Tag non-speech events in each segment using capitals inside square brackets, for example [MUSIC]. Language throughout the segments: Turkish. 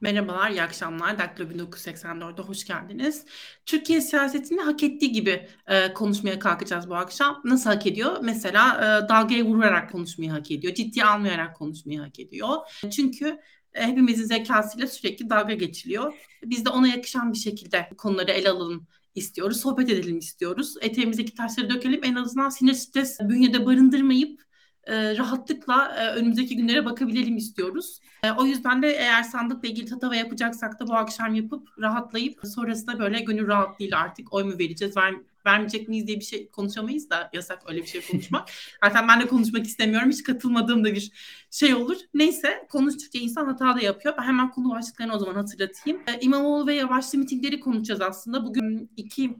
Merhabalar, iyi akşamlar. Daktilo 1984'e hoş geldiniz. Türkiye siyasetini hak ettiği gibi e, konuşmaya kalkacağız bu akşam. Nasıl hak ediyor? Mesela e, dalgaya vurarak konuşmayı hak ediyor. Ciddiye almayarak konuşmayı hak ediyor. Çünkü e, hepimizin zekasıyla sürekli dalga geçiliyor. Biz de ona yakışan bir şekilde konuları ele alalım istiyoruz. Sohbet edelim istiyoruz. Eteğimizdeki taşları dökelim. En azından sinir stres bünyede barındırmayıp e, rahatlıkla e, önümüzdeki günlere bakabilelim istiyoruz. E, o yüzden de eğer sandıkla ilgili tatava yapacaksak da bu akşam yapıp rahatlayıp sonrasında böyle gönül rahatlığıyla artık oy mu vereceğiz, ver, vermeyecek miyiz diye bir şey konuşamayız da yasak öyle bir şey konuşmak. [LAUGHS] Zaten ben de konuşmak istemiyorum. Hiç katılmadığım da bir şey olur. Neyse konuştukça insan hata da yapıyor. Ben hemen konu başlıklarını o zaman hatırlatayım. E, İmamoğlu ve Yavaşlı mitingleri konuşacağız aslında. Bugün iki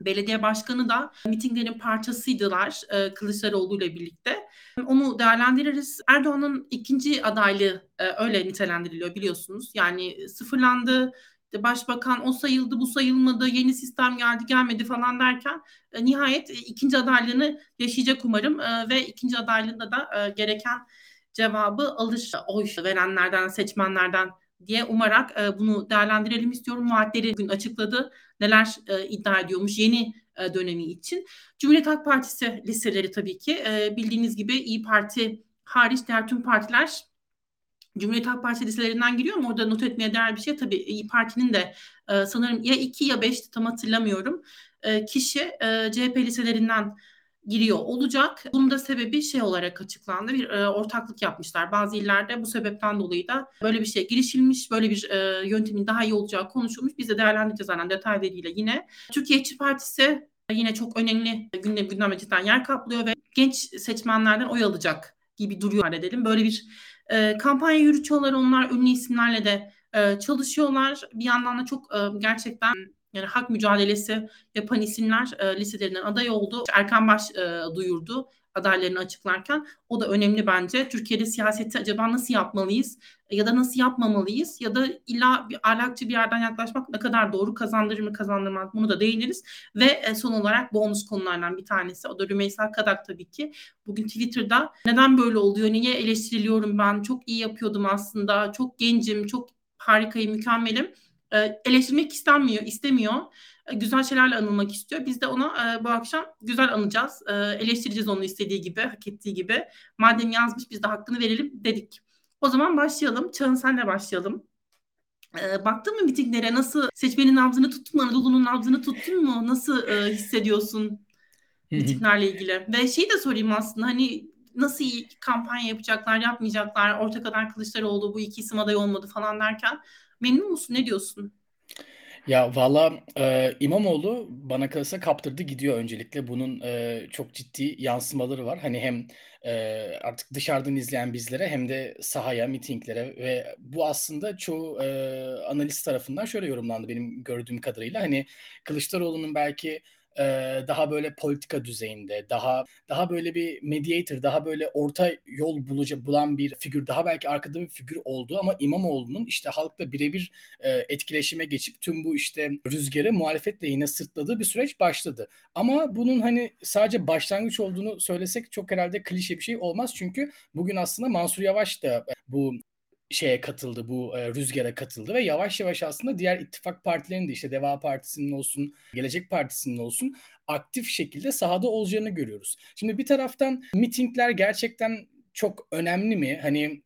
belediye başkanı da mitinglerin parçasıydılar e, Kılıçdaroğlu ile birlikte. Onu değerlendiririz. Erdoğan'ın ikinci adaylığı e, öyle nitelendiriliyor biliyorsunuz. Yani sıfırlandı, başbakan o sayıldı bu sayılmadı yeni sistem geldi gelmedi falan derken e, nihayet e, ikinci adaylığını yaşayacak umarım ve ikinci adaylığında da gereken cevabı alır oy verenlerden seçmenlerden diye umarak bunu değerlendirelim istiyorum. Vaatleri bugün açıkladı. Neler e, iddia ediyormuş yeni e, dönemi için. Cumhuriyet Halk Partisi listeleri tabii ki e, bildiğiniz gibi İyi Parti hariç diğer tüm partiler Cumhuriyet Halk Partisi listelerinden giriyor mu? Orada not etmeye değer bir şey. Tabii İyi Parti'nin de e, sanırım ya 2 ya 5 tam hatırlamıyorum. E, kişi e, CHP liselerinden giriyor olacak. Bunun da sebebi şey olarak açıklandı. Bir e, ortaklık yapmışlar. Bazı illerde bu sebepten dolayı da böyle bir şey girişilmiş. Böyle bir e, yöntemin daha iyi olacağı konuşulmuş. Biz de değerlendireceğiz zaten detaylarıyla yine. Türkiye İşçi Partisi yine çok önemli gündem gündeme cidden yer kaplıyor ve genç seçmenlerden oy alacak gibi duruyor edelim. Böyle bir e, kampanya yürütüyorlar onlar ünlü isimlerle de e, çalışıyorlar. Bir yandan da çok e, gerçekten yani hak mücadelesi yapan isimler e, listelerinden aday oldu. Erkan Baş e, duyurdu adaylarını açıklarken. O da önemli bence. Türkiye'de siyaseti acaba nasıl yapmalıyız ya da nasıl yapmamalıyız ya da illa bir ahlakçı bir yerden yaklaşmak ne kadar doğru kazandırır mı kazandırmaz bunu da değiniriz. Ve e, son olarak bonus konulardan bir tanesi o da Rümeysa Kadak tabii ki. Bugün Twitter'da neden böyle oluyor, niye eleştiriliyorum ben, çok iyi yapıyordum aslında, çok gencim, çok harikayım, mükemmelim eleştirmek istenmiyor, istemiyor. E, güzel şeylerle anılmak istiyor. Biz de ona e, bu akşam güzel anacağız. E, eleştireceğiz onu istediği gibi, hak ettiği gibi. Madem yazmış biz de hakkını verelim dedik. O zaman başlayalım. Çağın senle başlayalım. E, baktın mı mitinglere? Nasıl seçmenin nabzını tuttun mu? Anadolu'nun nabzını tuttun mu? Nasıl e, hissediyorsun mitinglerle ilgili? Ve şeyi de sorayım aslında hani nasıl iyi kampanya yapacaklar, yapmayacaklar, orta kadar Kılıçdaroğlu bu iki isim aday olmadı falan derken Memnun musun? Ne diyorsun? Ya valla e, İmamoğlu bana kalırsa kaptırdı gidiyor öncelikle. Bunun e, çok ciddi yansımaları var. Hani hem e, artık dışarıdan izleyen bizlere hem de sahaya, mitinglere ve bu aslında çoğu e, analist tarafından şöyle yorumlandı benim gördüğüm kadarıyla. Hani Kılıçdaroğlu'nun belki daha böyle politika düzeyinde, daha daha böyle bir mediator, daha böyle orta yol bulucu bulan bir figür, daha belki arkada bir figür oldu ama İmamoğlu'nun işte halkla birebir etkileşime geçip tüm bu işte rüzgarı muhalefetle yine sırtladığı bir süreç başladı. Ama bunun hani sadece başlangıç olduğunu söylesek çok herhalde klişe bir şey olmaz çünkü bugün aslında Mansur Yavaş da bu şeye katıldı, bu e, rüzgara katıldı ve yavaş yavaş aslında diğer ittifak partilerinin de işte Deva Partisi'nin olsun, Gelecek Partisi'nin olsun aktif şekilde sahada olacağını görüyoruz. Şimdi bir taraftan mitingler gerçekten çok önemli mi? Hani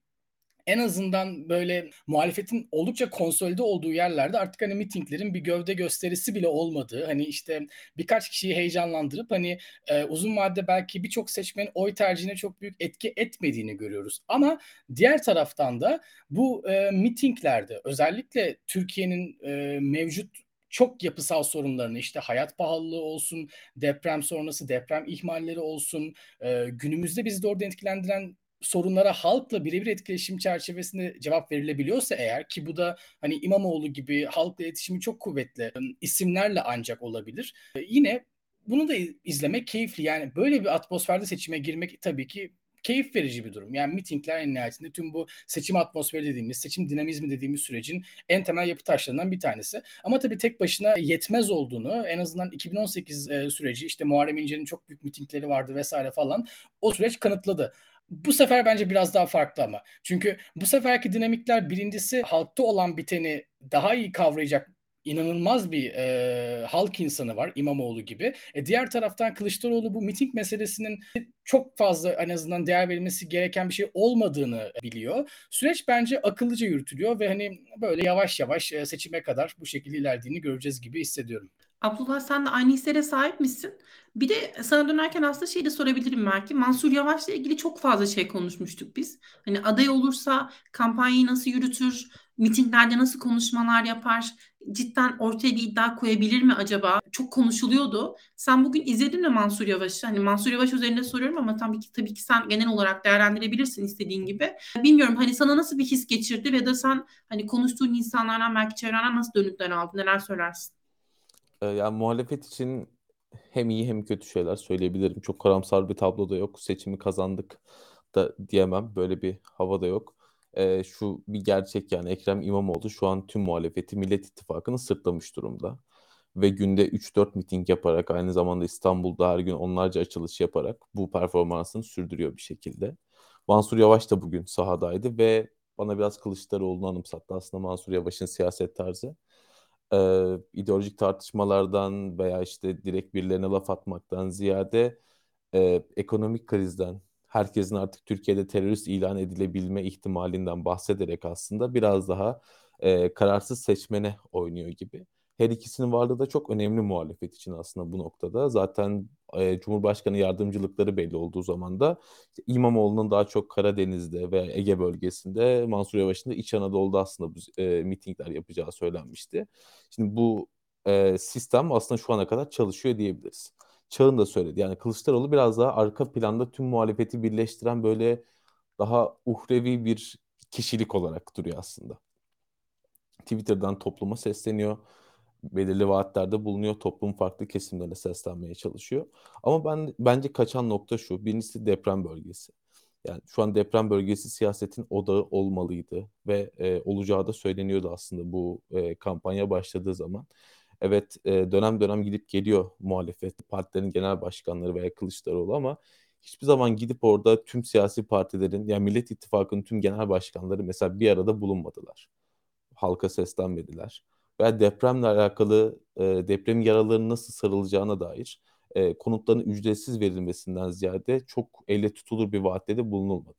en azından böyle muhalefetin oldukça konsolide olduğu yerlerde artık hani mitinglerin bir gövde gösterisi bile olmadığı hani işte birkaç kişiyi heyecanlandırıp hani e, uzun vadede belki birçok seçmenin oy tercihine çok büyük etki etmediğini görüyoruz. Ama diğer taraftan da bu e, mitinglerde özellikle Türkiye'nin e, mevcut çok yapısal sorunlarını işte hayat pahalılığı olsun, deprem sonrası deprem ihmalleri olsun, e, günümüzde bizi de orada etkilendiren sorunlara halkla birebir etkileşim çerçevesinde cevap verilebiliyorsa eğer ki bu da hani İmamoğlu gibi halkla iletişimi çok kuvvetli isimlerle ancak olabilir. Yine bunu da izlemek keyifli. Yani böyle bir atmosferde seçime girmek tabii ki keyif verici bir durum. Yani mitingler en nihayetinde tüm bu seçim atmosferi dediğimiz, seçim dinamizmi dediğimiz sürecin en temel yapı taşlarından bir tanesi. Ama tabii tek başına yetmez olduğunu en azından 2018 süreci işte Muharrem İnce'nin çok büyük mitingleri vardı vesaire falan o süreç kanıtladı. Bu sefer bence biraz daha farklı ama. Çünkü bu seferki dinamikler birincisi halkta olan biteni daha iyi kavrayacak inanılmaz bir e, halk insanı var İmamoğlu gibi. E, diğer taraftan Kılıçdaroğlu bu miting meselesinin çok fazla en azından değer verilmesi gereken bir şey olmadığını biliyor. Süreç bence akıllıca yürütülüyor ve hani böyle yavaş yavaş seçime kadar bu şekilde ilerlediğini göreceğiz gibi hissediyorum. Abdullah sen de aynı hislere sahip misin? Bir de sana dönerken aslında şey de sorabilirim belki. Mansur Yavaş'la ilgili çok fazla şey konuşmuştuk biz. Hani aday olursa kampanyayı nasıl yürütür, mitinglerde nasıl konuşmalar yapar, cidden ortaya bir iddia koyabilir mi acaba? Çok konuşuluyordu. Sen bugün izledin mi Mansur Yavaş'ı? Hani Mansur Yavaş üzerinde soruyorum ama tabii ki tabii ki sen genel olarak değerlendirebilirsin istediğin gibi. Bilmiyorum hani sana nasıl bir his geçirdi ve de sen hani konuştuğun insanlardan belki çevrenden nasıl dönütler aldın? Neler söylersin? Ee, yani muhalefet için hem iyi hem kötü şeyler söyleyebilirim. Çok karamsar bir tablo da yok. Seçimi kazandık da diyemem. Böyle bir hava da yok. Ee, şu bir gerçek yani Ekrem İmamoğlu şu an tüm muhalefeti Millet İttifakı'nı sırtlamış durumda. Ve günde 3-4 miting yaparak aynı zamanda İstanbul'da her gün onlarca açılış yaparak bu performansını sürdürüyor bir şekilde. Mansur Yavaş da bugün sahadaydı ve bana biraz Kılıçdaroğlu'nu anımsattı aslında Mansur Yavaş'ın siyaset tarzı e, ideolojik tartışmalardan veya işte direkt birilerine laf atmaktan ziyade e, ekonomik krizden, herkesin artık Türkiye'de terörist ilan edilebilme ihtimalinden bahsederek aslında biraz daha e, kararsız seçmene oynuyor gibi. Her ikisinin varlığı da çok önemli muhalefet için aslında bu noktada. Zaten e, Cumhurbaşkanı yardımcılıkları belli olduğu zaman da işte İmamoğlu'nun daha çok Karadeniz'de ve Ege bölgesinde, Mansur Yavaş'ın da İç Anadolu'da aslında bu e, mitingler yapacağı söylenmişti. Şimdi bu e, sistem aslında şu ana kadar çalışıyor diyebiliriz. Çağın da söyledi. Yani Kılıçdaroğlu biraz daha arka planda tüm muhalefeti birleştiren böyle daha uhrevi bir kişilik olarak duruyor aslında. Twitter'dan topluma sesleniyor belirli vaatlerde bulunuyor. Toplum farklı kesimlerine seslenmeye çalışıyor. Ama ben bence kaçan nokta şu. Birincisi deprem bölgesi. Yani şu an deprem bölgesi siyasetin odağı olmalıydı ve e, olacağı da söyleniyordu aslında bu e, kampanya başladığı zaman. Evet e, dönem dönem gidip geliyor muhalefet partilerin genel başkanları veya Kılıçdaroğlu ama hiçbir zaman gidip orada tüm siyasi partilerin yani Millet İttifakı'nın tüm genel başkanları mesela bir arada bulunmadılar. Halka seslenmediler veya depremle alakalı e, deprem yaralarının nasıl sarılacağına dair e, konutların ücretsiz verilmesinden ziyade çok elle tutulur bir vaatte de bulunulmadı.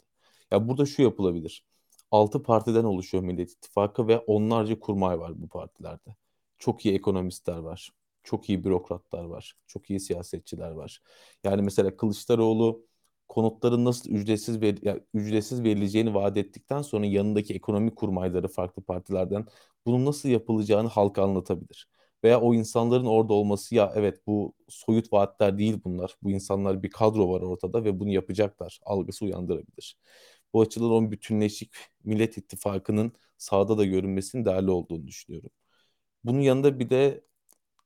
Ya burada şu yapılabilir. Altı partiden oluşuyor Millet İttifakı ve onlarca kurmay var bu partilerde. Çok iyi ekonomistler var. Çok iyi bürokratlar var. Çok iyi siyasetçiler var. Yani mesela Kılıçdaroğlu konutların nasıl ücretsiz ver, yani ücretsiz verileceğini vaat ettikten sonra yanındaki ekonomi kurmayları farklı partilerden bunun nasıl yapılacağını halka anlatabilir. Veya o insanların orada olması ya evet bu soyut vaatler değil bunlar. Bu insanlar bir kadro var ortada ve bunu yapacaklar algısı uyandırabilir. Bu açıdan onun bütünleşik Millet İttifakı'nın sahada da görünmesinin değerli olduğunu düşünüyorum. Bunun yanında bir de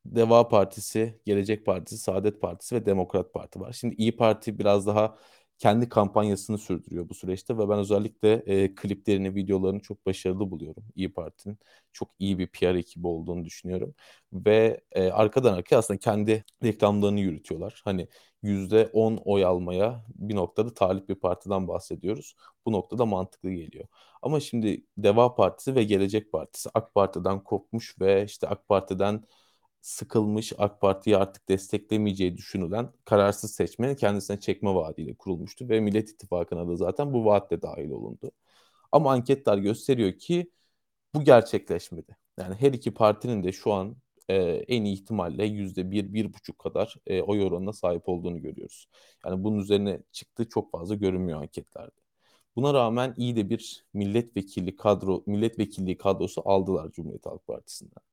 Deva Partisi, Gelecek Partisi, Saadet Partisi ve Demokrat Parti var. Şimdi İyi Parti biraz daha kendi kampanyasını sürdürüyor bu süreçte ve ben özellikle e, kliplerini, videolarını çok başarılı buluyorum İyi Parti'nin. Çok iyi bir PR ekibi olduğunu düşünüyorum. Ve e, arkadan arkaya aslında kendi reklamlarını yürütüyorlar. Hani %10 oy almaya bir noktada talip bir partiden bahsediyoruz. Bu noktada mantıklı geliyor. Ama şimdi Deva Partisi ve Gelecek Partisi AK Parti'den kopmuş ve işte AK Parti'den sıkılmış AK Parti'yi artık desteklemeyeceği düşünülen kararsız seçmeni kendisine çekme vaadiyle kurulmuştu ve Millet İttifakı'na da zaten bu vaatle dahil olundu. Ama anketler gösteriyor ki bu gerçekleşmedi. Yani her iki partinin de şu an e, en iyi ihtimalle yüzde bir, bir buçuk kadar e, oy oranına sahip olduğunu görüyoruz. Yani bunun üzerine çıktığı çok fazla görünmüyor anketlerde. Buna rağmen iyi de bir milletvekili kadro, milletvekilliği kadrosu aldılar Cumhuriyet Halk Partisi'nden.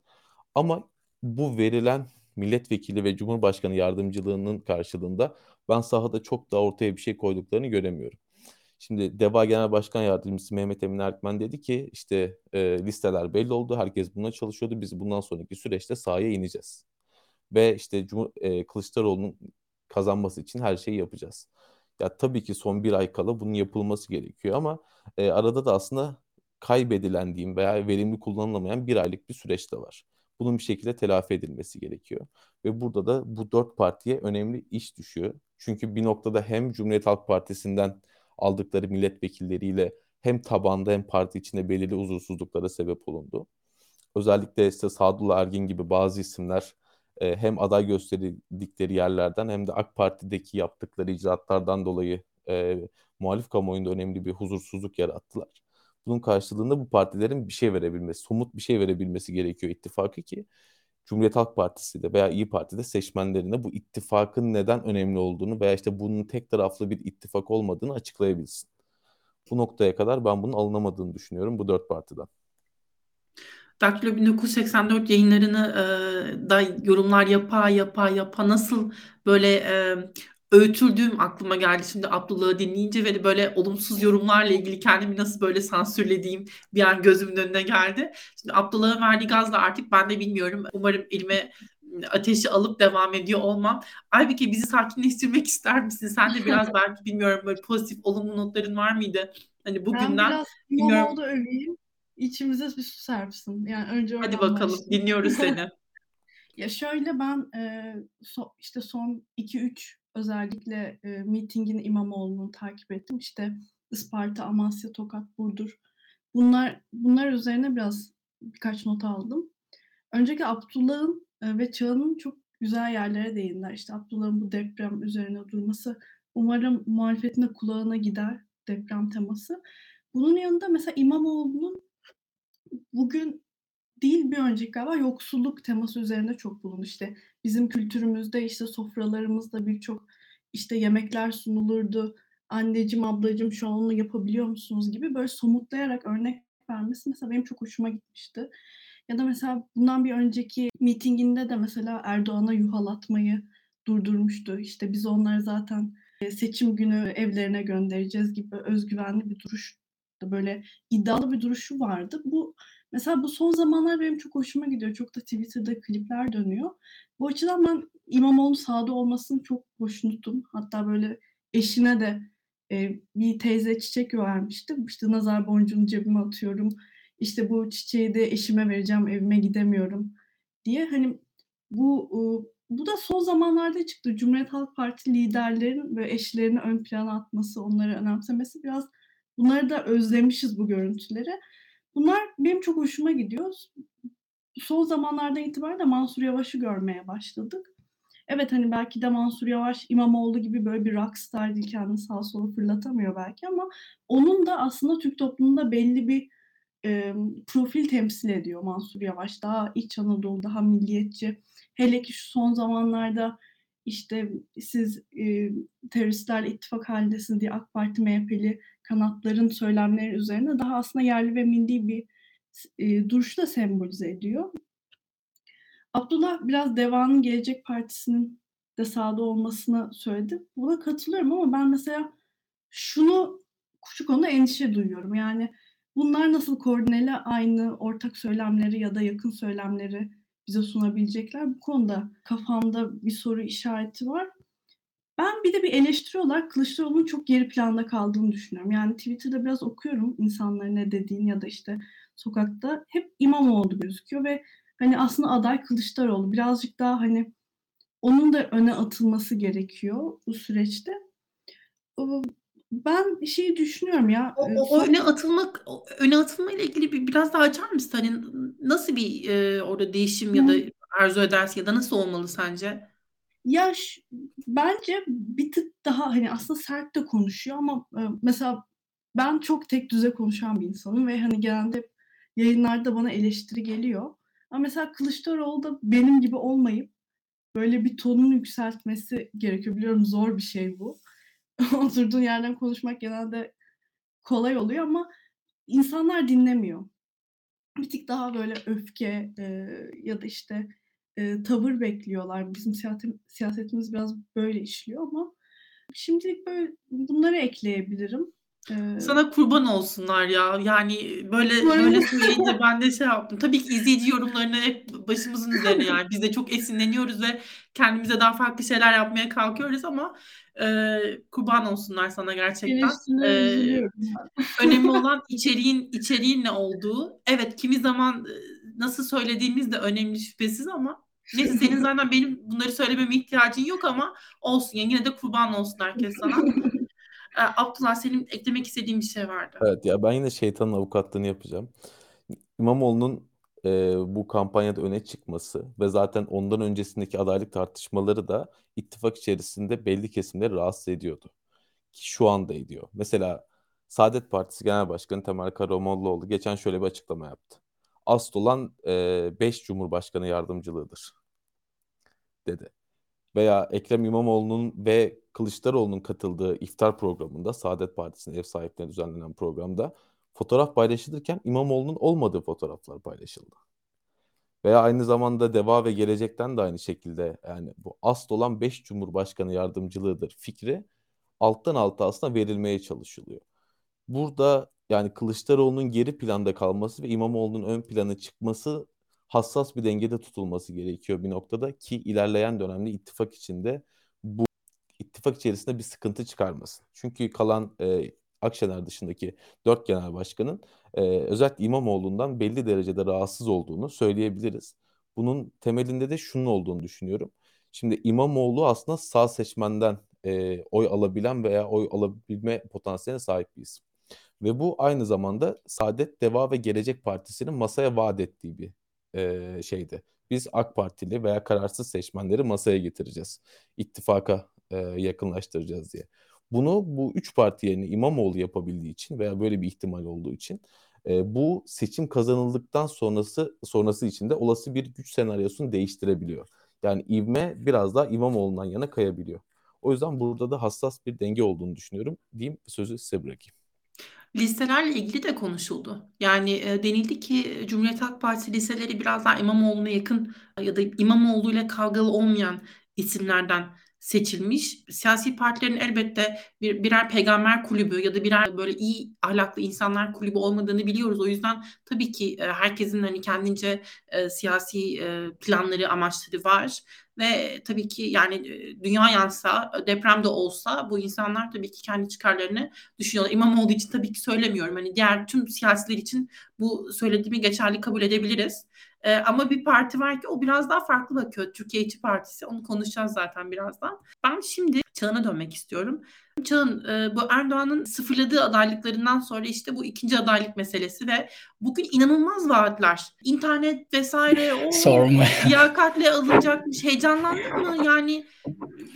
Ama bu verilen milletvekili ve cumhurbaşkanı yardımcılığının karşılığında ben sahada çok da ortaya bir şey koyduklarını göremiyorum. Şimdi DEVA Genel Başkan Yardımcısı Mehmet Emin Erkmen dedi ki işte e, listeler belli oldu. Herkes buna çalışıyordu. Biz bundan sonraki süreçte sahaya ineceğiz. Ve işte Cumhur, e, Kılıçdaroğlu'nun kazanması için her şeyi yapacağız. Ya tabii ki son bir ay kala bunun yapılması gerekiyor ama e, arada da aslında kaybedilen diyeyim veya verimli kullanılamayan bir aylık bir süreç de var. Bunun bir şekilde telafi edilmesi gerekiyor. Ve burada da bu dört partiye önemli iş düşüyor. Çünkü bir noktada hem Cumhuriyet Halk Partisi'nden aldıkları milletvekilleriyle hem tabanda hem parti içinde belirli huzursuzluklara sebep olundu. Özellikle işte Sadullah Ergin gibi bazı isimler e, hem aday gösterdikleri yerlerden hem de AK Parti'deki yaptıkları icraatlardan dolayı e, muhalif kamuoyunda önemli bir huzursuzluk yarattılar. Bunun karşılığında bu partilerin bir şey verebilmesi, somut bir şey verebilmesi gerekiyor ittifakı ki Cumhuriyet Halk Partisi de veya İyi Parti'de seçmenlerine bu ittifakın neden önemli olduğunu veya işte bunun tek taraflı bir ittifak olmadığını açıklayabilsin. Bu noktaya kadar ben bunun alınamadığını düşünüyorum bu dört partiden. Daktilo 1984 yayınlarını e, da yorumlar yapa yapa yapa nasıl böyle e, öğütüldüğüm aklıma geldi şimdi Abdullah'ı dinleyince ve böyle olumsuz yorumlarla ilgili kendimi nasıl böyle sansürlediğim bir an gözümün önüne geldi. Şimdi Abdullah'ın verdiği gazla artık ben de bilmiyorum. Umarım elime ateşi alıp devam ediyor olmam. Aybike bizi sakinleştirmek ister misin? Sen de biraz [LAUGHS] belki bilmiyorum böyle pozitif olumlu notların var mıydı? Hani bugünden ben biraz bilmiyorum. da öveyim. İçimize bir su serpsin. Yani önce Hadi bakalım başlayayım. dinliyoruz seni. [LAUGHS] ya şöyle ben e, so, işte son 2-3 özellikle e, mitingin İmamoğlu'nu takip ettim. İşte Isparta, Amasya, Tokat, Burdur. Bunlar bunlar üzerine biraz birkaç not aldım. Önceki Abdullah'ın e, ve Çağ'ın çok güzel yerlere değindiler. İşte Abdullah'ın bu deprem üzerine durması umarım muhalefetin de kulağına gider deprem teması. Bunun yanında mesela İmamoğlu'nun bugün değil bir önceki galiba yoksulluk teması üzerinde çok bulundu. İşte bizim kültürümüzde işte sofralarımızda birçok işte yemekler sunulurdu. Anneciğim, ablacığım şu an onu yapabiliyor musunuz gibi böyle somutlayarak örnek vermesi mesela benim çok hoşuma gitmişti. Ya da mesela bundan bir önceki mitinginde de mesela Erdoğan'a yuhalatmayı durdurmuştu. İşte biz onları zaten seçim günü evlerine göndereceğiz gibi özgüvenli bir duruş böyle iddialı bir duruşu vardı. Bu Mesela bu son zamanlar benim çok hoşuma gidiyor. Çok da Twitter'da klipler dönüyor. Bu açıdan ben İmamoğlu sağda olmasını çok hoşnutum. Hatta böyle eşine de e, bir teyze çiçek vermişti. İşte nazar boncuğunu cebime atıyorum. İşte bu çiçeği de eşime vereceğim, evime gidemiyorum diye. Hani bu e, bu da son zamanlarda çıktı. Cumhuriyet Halk Parti liderlerin ve eşlerini ön plana atması, onları önemsemesi biraz bunları da özlemişiz bu görüntüleri. Bunlar benim çok hoşuma gidiyor. Son zamanlarda itibaren de Mansur Yavaş'ı görmeye başladık. Evet hani belki de Mansur Yavaş İmamoğlu gibi böyle bir rockstar değil kendini sağ sola fırlatamıyor belki ama onun da aslında Türk toplumunda belli bir e, profil temsil ediyor Mansur Yavaş. Daha İç Anadolu, daha milliyetçi. Hele ki şu son zamanlarda işte siz e, teröristlerle ittifak halindesiniz diye AK Parti MHP'li kanatların söylemleri üzerine daha aslında yerli ve milli bir e, duruşu da sembolize ediyor. Abdullah biraz Deva'nın Gelecek Partisi'nin de sağda olmasını söyledi. Buna katılıyorum ama ben mesela şunu şu konuda endişe duyuyorum. Yani bunlar nasıl koordineli aynı ortak söylemleri ya da yakın söylemleri bize sunabilecekler? Bu konuda kafamda bir soru işareti var. Ben bir de bir eleştiri olarak Kılıçdaroğlu'nun çok geri planda kaldığını düşünüyorum. Yani Twitter'da biraz okuyorum insanların ne dediğini ya da işte sokakta hep İmamoğlu gözüküyor ve hani aslında aday Kılıçdaroğlu birazcık daha hani onun da öne atılması gerekiyor bu süreçte. Ben şeyi düşünüyorum ya. O, o öne atılmak, öne atılma ile ilgili bir biraz daha açar mısın? Hani nasıl bir e, orada değişim ya da arzu edersin ya da nasıl olmalı sence? Ya bence bir tık daha hani aslında sert de konuşuyor ama e, mesela ben çok tek düze konuşan bir insanım ve hani genelde yayınlarda bana eleştiri geliyor. Ama mesela Kılıçdaroğlu da benim gibi olmayıp böyle bir tonunu yükseltmesi gerekiyor. Biliyorum zor bir şey bu. [LAUGHS] Oturduğun yerden konuşmak genelde kolay oluyor ama insanlar dinlemiyor. Bir tık daha böyle öfke e, ya da işte e, tavır bekliyorlar. Bizim siyaset, siyasetimiz biraz böyle işliyor ama şimdilik böyle bunları ekleyebilirim. Ee, Sana kurban olsunlar ya. Yani böyle böyle söyleyince ben de şey yaptım. Tabii ki izleyici [LAUGHS] yorumlarını hep başımızın üzerine yani. Biz de çok esinleniyoruz ve kendimize daha farklı şeyler yapmaya kalkıyoruz ama e, kurban olsunlar sana gerçekten. E, önemli olan [LAUGHS] içeriğin içeriğin ne olduğu. Evet kimi zaman nasıl söylediğimiz de önemli şüphesiz ama [LAUGHS] neyse senin zaten benim bunları söylememe ihtiyacın yok ama olsun yani yine de kurban olsun herkes sana. [LAUGHS] Ee, Abdullah senin eklemek istediğin bir şey vardı. Evet ya ben yine şeytanın avukatlığını yapacağım. İmamoğlu'nun e, bu kampanyada öne çıkması ve zaten ondan öncesindeki adaylık tartışmaları da ittifak içerisinde belli kesimleri rahatsız ediyordu. Ki şu anda ediyor. Mesela Saadet Partisi Genel Başkanı Temel Karamollaoğlu geçen şöyle bir açıklama yaptı. Asıl olan 5 e, Cumhurbaşkanı yardımcılığıdır dedi. Veya Ekrem İmamoğlu'nun ve Kılıçdaroğlu'nun katıldığı iftar programında Saadet Partisi'nin ev sahiplerine düzenlenen programda fotoğraf paylaşılırken İmamoğlu'nun olmadığı fotoğraflar paylaşıldı. Veya aynı zamanda Deva ve Gelecek'ten de aynı şekilde yani bu asıl olan 5 Cumhurbaşkanı yardımcılığıdır fikri alttan alta aslında verilmeye çalışılıyor. Burada yani Kılıçdaroğlu'nun geri planda kalması ve İmamoğlu'nun ön plana çıkması hassas bir dengede tutulması gerekiyor bir noktada ki ilerleyen dönemde ittifak içinde bu ittifak içerisinde bir sıkıntı çıkarmasın. Çünkü kalan e, Akşener dışındaki dört genel başkanın e, özellikle İmamoğlu'ndan belli derecede rahatsız olduğunu söyleyebiliriz. Bunun temelinde de şunun olduğunu düşünüyorum. Şimdi İmamoğlu aslında sağ seçmenden e, oy alabilen veya oy alabilme potansiyeline sahip bir isim. Ve bu aynı zamanda Saadet, Deva ve Gelecek Partisi'nin masaya vaat ettiği bir e, şeydi. Biz AK Partili veya kararsız seçmenleri masaya getireceğiz. İttifaka e, yakınlaştıracağız diye. Bunu bu üç parti yerine İmamoğlu yapabildiği için veya böyle bir ihtimal olduğu için e, bu seçim kazanıldıktan sonrası sonrası için de olası bir güç senaryosunu değiştirebiliyor. Yani ivme biraz daha İmamoğlu'ndan yana kayabiliyor. O yüzden burada da hassas bir denge olduğunu düşünüyorum. Diyeyim sözü size bırakayım. Listelerle ilgili de konuşuldu. Yani e, denildi ki Cumhuriyet Halk Partisi listeleri biraz daha İmamoğlu'na yakın ya da İmamoğlu ile kavgalı olmayan isimlerden seçilmiş. Siyasi partilerin elbette bir, birer peygamber kulübü ya da birer böyle iyi ahlaklı insanlar kulübü olmadığını biliyoruz. O yüzden tabii ki e, herkesin hani kendince e, siyasi e, planları, amaçları var. Ve tabii ki yani e, dünya yansa, deprem de olsa bu insanlar tabii ki kendi çıkarlarını düşünüyorlar. İmamoğlu için tabii ki söylemiyorum. Hani diğer tüm siyasiler için bu söylediğimi geçerli kabul edebiliriz. E, ama bir parti var ki o biraz daha farklı bakıyor. Türkiye İşçi Partisi. Onu konuşacağız zaten birazdan. Ben şimdi Çağan'a dönmek istiyorum. Çağın e, bu Erdoğan'ın sıfırladığı adaylıklarından sonra işte bu ikinci adaylık meselesi ve bugün inanılmaz vaatler. İnternet vesaire o Sorma. liyakatle alınacakmış. Heyecanlandın mı? Yani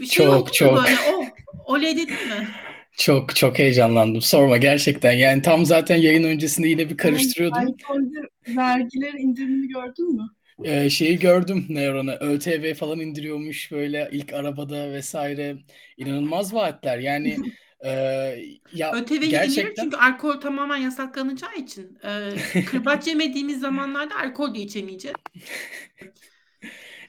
bir şey çok çok. Böyle. Oh, oley dedin mi? Çok çok heyecanlandım. Sorma gerçekten. Yani tam zaten yayın öncesinde yine bir karıştırıyordum. Alkolde vergiler indirimini gördün mü? Ee, şeyi gördüm Neuron'a. ÖTV falan indiriyormuş böyle ilk arabada vesaire. İnanılmaz vaatler. Yani e, ya [LAUGHS] ÖTV gerçekten... çünkü alkol tamamen yasaklanacağı için. E, [LAUGHS] kırbaç yemediğimiz zamanlarda alkol de içemeyeceğiz. [LAUGHS]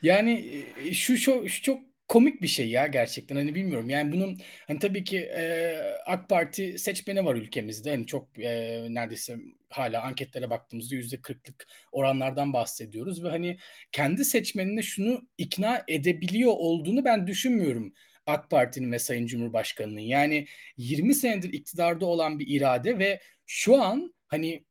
Yani şu, şu, şu çok komik bir şey ya gerçekten hani bilmiyorum. Yani bunun hani tabii ki e, AK Parti seçmeni var ülkemizde. Hani çok e, neredeyse hala anketlere baktığımızda yüzde kırklık oranlardan bahsediyoruz ve hani kendi seçmenine şunu ikna edebiliyor olduğunu ben düşünmüyorum AK Parti'nin ve Sayın Cumhurbaşkanı'nın. Yani 20 senedir iktidarda olan bir irade ve şu an hani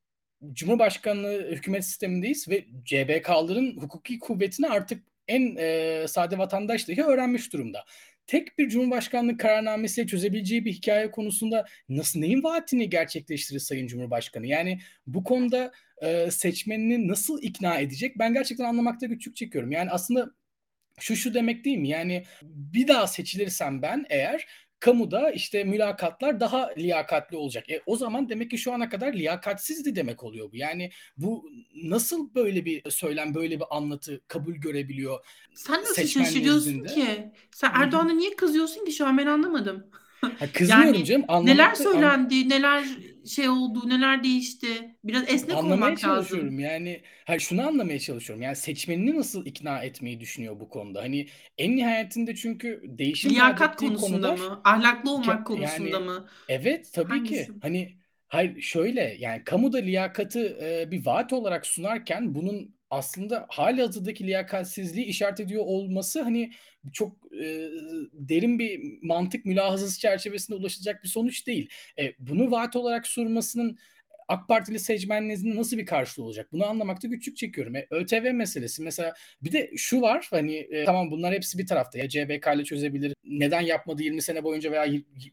Cumhurbaşkanlığı hükümet sistemindeyiz ve CBK'ların hukuki kuvvetini artık en e, sade vatandaş dahi öğrenmiş durumda. Tek bir Cumhurbaşkanlığı kararnamesiyle çözebileceği bir hikaye konusunda nasıl neyin vaatini gerçekleştirir Sayın Cumhurbaşkanı? Yani bu konuda e, seçmenini nasıl ikna edecek? Ben gerçekten anlamakta güçlük çekiyorum. Yani aslında şu şu demek değil mi? Yani bir daha seçilirsem ben eğer kamuda işte mülakatlar daha liyakatli olacak. E, o zaman demek ki şu ana kadar liyakatsizdi demek oluyor bu. Yani bu nasıl böyle bir söylem, böyle bir anlatı kabul görebiliyor? Sen nasıl şaşırıyorsun ki? Sen Erdoğan'a niye kızıyorsun ki şu an ben anlamadım. Ha, kızmıyorum yani, canım. Neler söylendi, an... neler şey oldu, neler değişti. Biraz esnek anlamaya olmak çalışıyorum. lazım. Yani hayır şunu anlamaya çalışıyorum. Yani seçmenini nasıl ikna etmeyi düşünüyor bu konuda? Hani en nihayetinde çünkü değişim Liyakat konusunda konular, mı? Ahlaklı olmak konusunda yani, mı? Evet tabii Hangisi? ki. Hani hayır şöyle yani kamuda liyakatı e, bir vaat olarak sunarken bunun aslında hali hazırdaki liyakatsizliği işaret ediyor olması hani çok e, derin bir mantık mülahazası çerçevesinde ulaşılacak bir sonuç değil. E, bunu vaat olarak sunmasının AK Partili seçmeninizin nasıl bir karşılığı olacak? Bunu anlamakta güçlük çekiyorum. E, ÖTV meselesi mesela bir de şu var hani e, tamam bunlar hepsi bir tarafta ya CBK ile çözebilir. Neden yapmadı 20 sene boyunca veya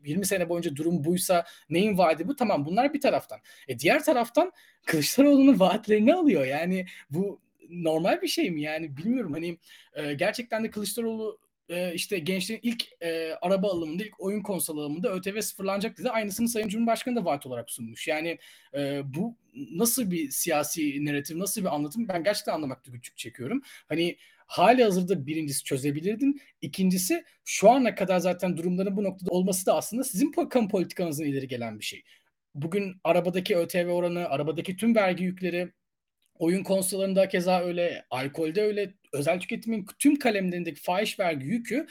20 sene boyunca durum buysa neyin vaadi bu? Tamam bunlar bir taraftan. E, diğer taraftan Kılıçdaroğlu'nun vaatlerini alıyor. Yani bu normal bir şey mi? Yani bilmiyorum hani e, gerçekten de Kılıçdaroğlu e, işte gençlerin ilk e, araba alımında, ilk oyun konsol alımında ÖTV sıfırlanacak dedi. Aynısını Sayın Cumhurbaşkanı da vaat olarak sunmuş. Yani e, bu nasıl bir siyasi narratif, nasıl bir anlatım ben gerçekten anlamakta güçlük çekiyorum. Hani hali hazırda birincisi çözebilirdin. İkincisi şu ana kadar zaten durumların bu noktada olması da aslında sizin kamu politikanızın ileri gelen bir şey. Bugün arabadaki ÖTV oranı, arabadaki tüm vergi yükleri, oyun konsollarında keza öyle, alkolde öyle, özel tüketimin tüm kalemlerindeki fahiş vergi yükü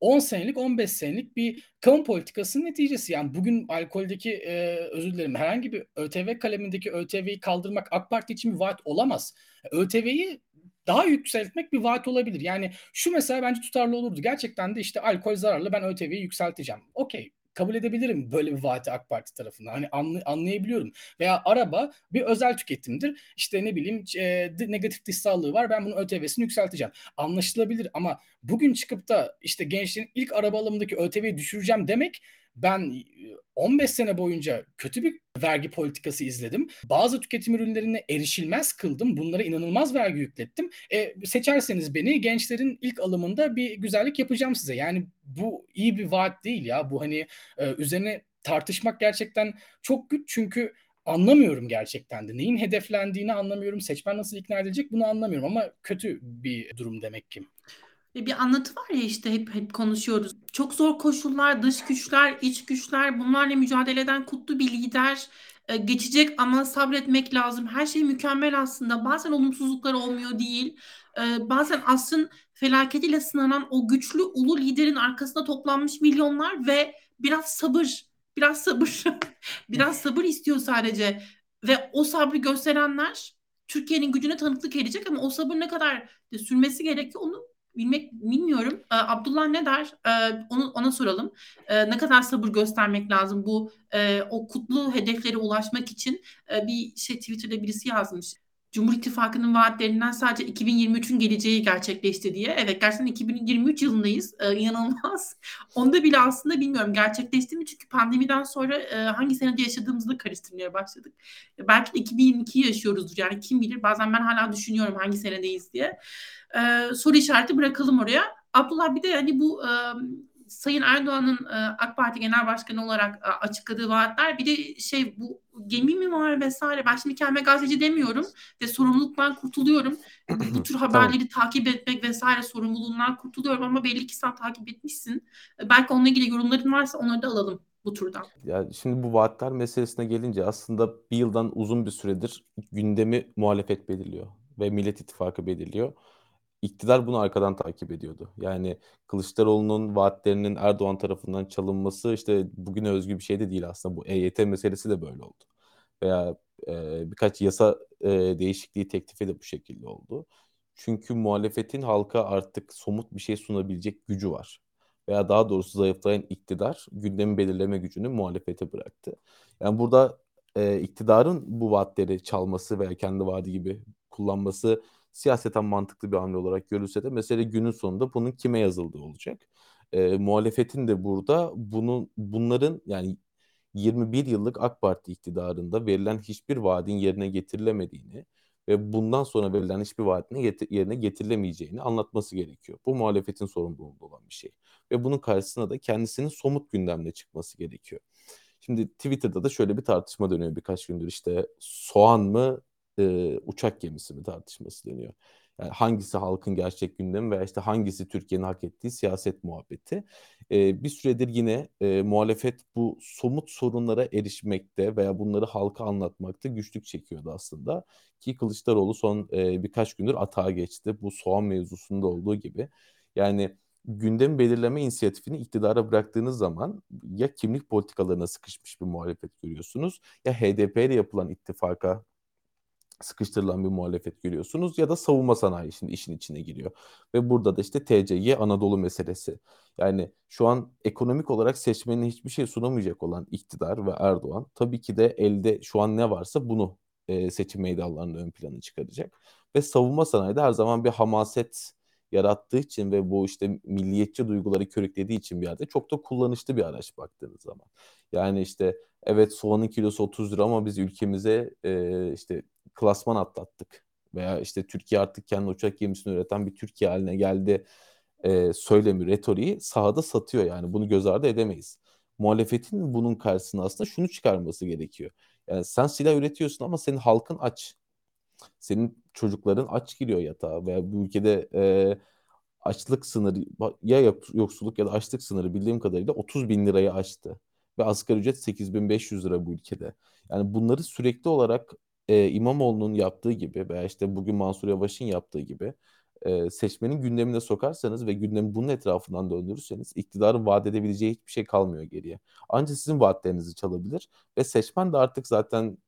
10 senelik 15 senelik bir kamu politikasının neticesi. Yani bugün alkoldeki e, özür dilerim herhangi bir ÖTV kalemindeki ÖTV'yi kaldırmak AK Parti için bir vaat olamaz. ÖTV'yi daha yükseltmek bir vaat olabilir. Yani şu mesela bence tutarlı olurdu. Gerçekten de işte alkol zararlı ben ÖTV'yi yükselteceğim. Okey kabul edebilirim böyle bir vaati AK Parti tarafından. Hani anlay- anlayabiliyorum. Veya araba bir özel tüketimdir. İşte ne bileyim e, negatif dış sağlığı var. Ben bunun ÖTV'sini yükselteceğim. Anlaşılabilir ama bugün çıkıp da işte gençlerin ilk araba alımındaki ÖTV'yi düşüreceğim demek ben 15 sene boyunca kötü bir vergi politikası izledim. Bazı tüketim ürünlerine erişilmez kıldım. Bunlara inanılmaz vergi yüklettim. E, seçerseniz beni gençlerin ilk alımında bir güzellik yapacağım size. Yani bu iyi bir vaat değil ya. Bu hani e, üzerine tartışmak gerçekten çok güç çünkü anlamıyorum gerçekten de. Neyin hedeflendiğini anlamıyorum. Seçmen nasıl ikna edilecek bunu anlamıyorum ama kötü bir durum demek ki. Bir anlatı var ya işte hep hep konuşuyoruz. Çok zor koşullar, dış güçler, iç güçler bunlarla mücadele eden kutlu bir lider e, geçecek ama sabretmek lazım. Her şey mükemmel aslında. Bazen olumsuzluklar olmuyor değil. E, bazen asrın felaketiyle sınanan o güçlü ulu liderin arkasında toplanmış milyonlar ve biraz sabır, biraz sabır, [LAUGHS] biraz sabır istiyor sadece. Ve o sabrı gösterenler Türkiye'nin gücüne tanıklık edecek ama o sabır ne kadar sürmesi gerekiyor onu bilmek bilmiyorum. Ee, Abdullah ne der? Ee, onu ona soralım. Ee, ne kadar sabır göstermek lazım bu e, o kutlu hedeflere ulaşmak için? Ee, bir şey Twitter'da birisi yazmış. Cumhur İttifakı'nın vaatlerinden sadece 2023'ün geleceği gerçekleşti diye. Evet gerçekten 2023 yılındayız. Ee, inanılmaz. [LAUGHS] Onda bile aslında bilmiyorum gerçekleşti mi? Çünkü pandemiden sonra e, hangi senede yaşadığımızı da karıştırmaya başladık. E, belki de 2022 yaşıyoruzdur. Yani kim bilir bazen ben hala düşünüyorum hangi senedeyiz diye. E, soru işareti bırakalım oraya. Abdullah bir de hani bu e, Sayın Erdoğan'ın e, AK Parti Genel Başkanı olarak e, açıkladığı vaatler bir de şey bu gemi mi var vesaire ben şimdi kendime gazeteci demiyorum ve sorumluluktan kurtuluyorum. [CLEARS THROAT] bu tür haberleri tamam. takip etmek vesaire sorumluluğundan kurtuluyorum ama belli ki sen takip etmişsin. E, belki onunla ilgili yorumların varsa onları da alalım bu turdan. Ya şimdi bu vaatler meselesine gelince aslında bir yıldan uzun bir süredir gündemi muhalefet belirliyor ve Millet İttifakı belirliyor iktidar bunu arkadan takip ediyordu. Yani Kılıçdaroğlu'nun vaatlerinin Erdoğan tarafından çalınması işte bugüne özgü bir şey de değil aslında. Bu EYT meselesi de böyle oldu. Veya e, birkaç yasa e, değişikliği teklifi de bu şekilde oldu. Çünkü muhalefetin halka artık somut bir şey sunabilecek gücü var. Veya daha doğrusu zayıflayan iktidar gündemi belirleme gücünü muhalefete bıraktı. Yani burada e, iktidarın bu vaatleri çalması veya kendi vaadi gibi kullanması siyaseten mantıklı bir hamle olarak görülse de mesele günün sonunda bunun kime yazıldığı olacak. E, muhalefetin de burada bunun bunların yani 21 yıllık AK Parti iktidarında verilen hiçbir vaadin yerine getirilemediğini ve bundan sonra verilen hiçbir vaadin yerine getirilemeyeceğini anlatması gerekiyor. Bu muhalefetin sorumluluğunda olan bir şey. Ve bunun karşısına da kendisinin somut gündemle çıkması gerekiyor. Şimdi Twitter'da da şöyle bir tartışma dönüyor birkaç gündür işte soğan mı e, uçak gemisi mi tartışması dönüyor. Yani hangisi halkın gerçek gündemi veya işte hangisi Türkiye'nin hak ettiği siyaset muhabbeti. E, bir süredir yine e, muhalefet bu somut sorunlara erişmekte veya bunları halka anlatmakta güçlük çekiyordu aslında. Ki Kılıçdaroğlu son e, birkaç gündür atağa geçti. Bu soğan mevzusunda olduğu gibi. Yani gündem belirleme inisiyatifini iktidara bıraktığınız zaman ya kimlik politikalarına sıkışmış bir muhalefet görüyorsunuz ya HDP ile yapılan ittifaka sıkıştırılan bir muhalefet görüyorsunuz ya da savunma sanayi şimdi işin içine giriyor. Ve burada da işte TCY Anadolu meselesi. Yani şu an ekonomik olarak seçmenine hiçbir şey sunamayacak olan iktidar ve Erdoğan tabii ki de elde şu an ne varsa bunu e, seçim meydanlarında ön plana çıkaracak. Ve savunma sanayide her zaman bir hamaset yarattığı için ve bu işte milliyetçi duyguları körüklediği için bir yerde çok da kullanışlı bir araç baktığınız zaman. Yani işte evet soğanın kilosu 30 lira ama biz ülkemize e, işte klasman atlattık. Veya işte Türkiye artık kendi uçak gemisini üreten bir Türkiye haline geldi e, söylemi, retoriği sahada satıyor yani. Bunu göz ardı edemeyiz. Muhalefetin bunun karşısına aslında şunu çıkarması gerekiyor. Yani sen silah üretiyorsun ama senin halkın aç. Senin çocukların aç giriyor yatağa veya bu ülkede e, açlık sınırı ya yoksulluk ya da açlık sınırı bildiğim kadarıyla 30 bin lirayı aştı. Ve asgari ücret 8500 lira bu ülkede. Yani bunları sürekli olarak e, İmamoğlu'nun yaptığı gibi veya işte bugün Mansur Yavaş'ın yaptığı gibi e, seçmenin gündemine sokarsanız ve gündemi bunun etrafından döndürürseniz iktidarın vaat edebileceği hiçbir şey kalmıyor geriye. Ancak sizin vaatlerinizi çalabilir ve seçmen de artık zaten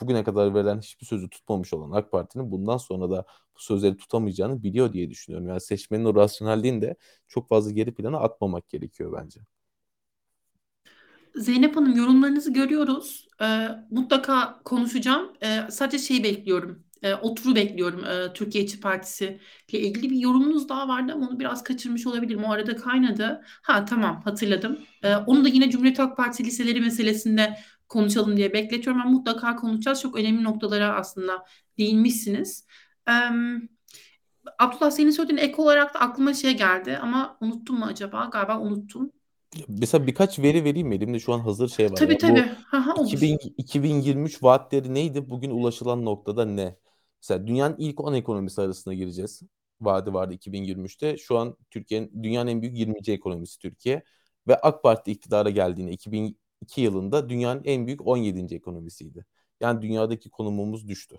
bugüne kadar verilen hiçbir sözü tutmamış olan AK Parti'nin bundan sonra da bu sözleri tutamayacağını biliyor diye düşünüyorum. Yani seçmenin o rasyonelliğini de çok fazla geri plana atmamak gerekiyor bence. Zeynep Hanım yorumlarınızı görüyoruz. Ee, mutlaka konuşacağım. Ee, sadece şeyi bekliyorum. Ee, oturu bekliyorum ee, Türkiye İşçi Partisi ile ilgili bir yorumunuz daha vardı ama onu biraz kaçırmış olabilirim. O arada kaynadı. Ha tamam hatırladım. Ee, onu da yine Cumhuriyet Halk Partisi liseleri meselesinde konuşalım diye bekletiyorum. ama mutlaka konuşacağız. Çok önemli noktalara aslında değinmişsiniz. Ee, Abdullah senin söylediğin ek olarak da aklıma şey geldi ama unuttum mu acaba? Galiba unuttum. Mesela birkaç veri vereyim? Elimde şu an hazır şey var. Tabii Yani tabii. bu Ha, olur. 2000, 2023 vaatleri neydi? Bugün ulaşılan noktada ne? Mesela dünyanın ilk 10 ekonomisi arasına gireceğiz. Vaadi vardı 2023'te. Şu an Türkiye'nin dünyanın en büyük 20. ekonomisi Türkiye. Ve AK Parti iktidara geldiğinde 2002 yılında dünyanın en büyük 17. ekonomisiydi. Yani dünyadaki konumumuz düştü.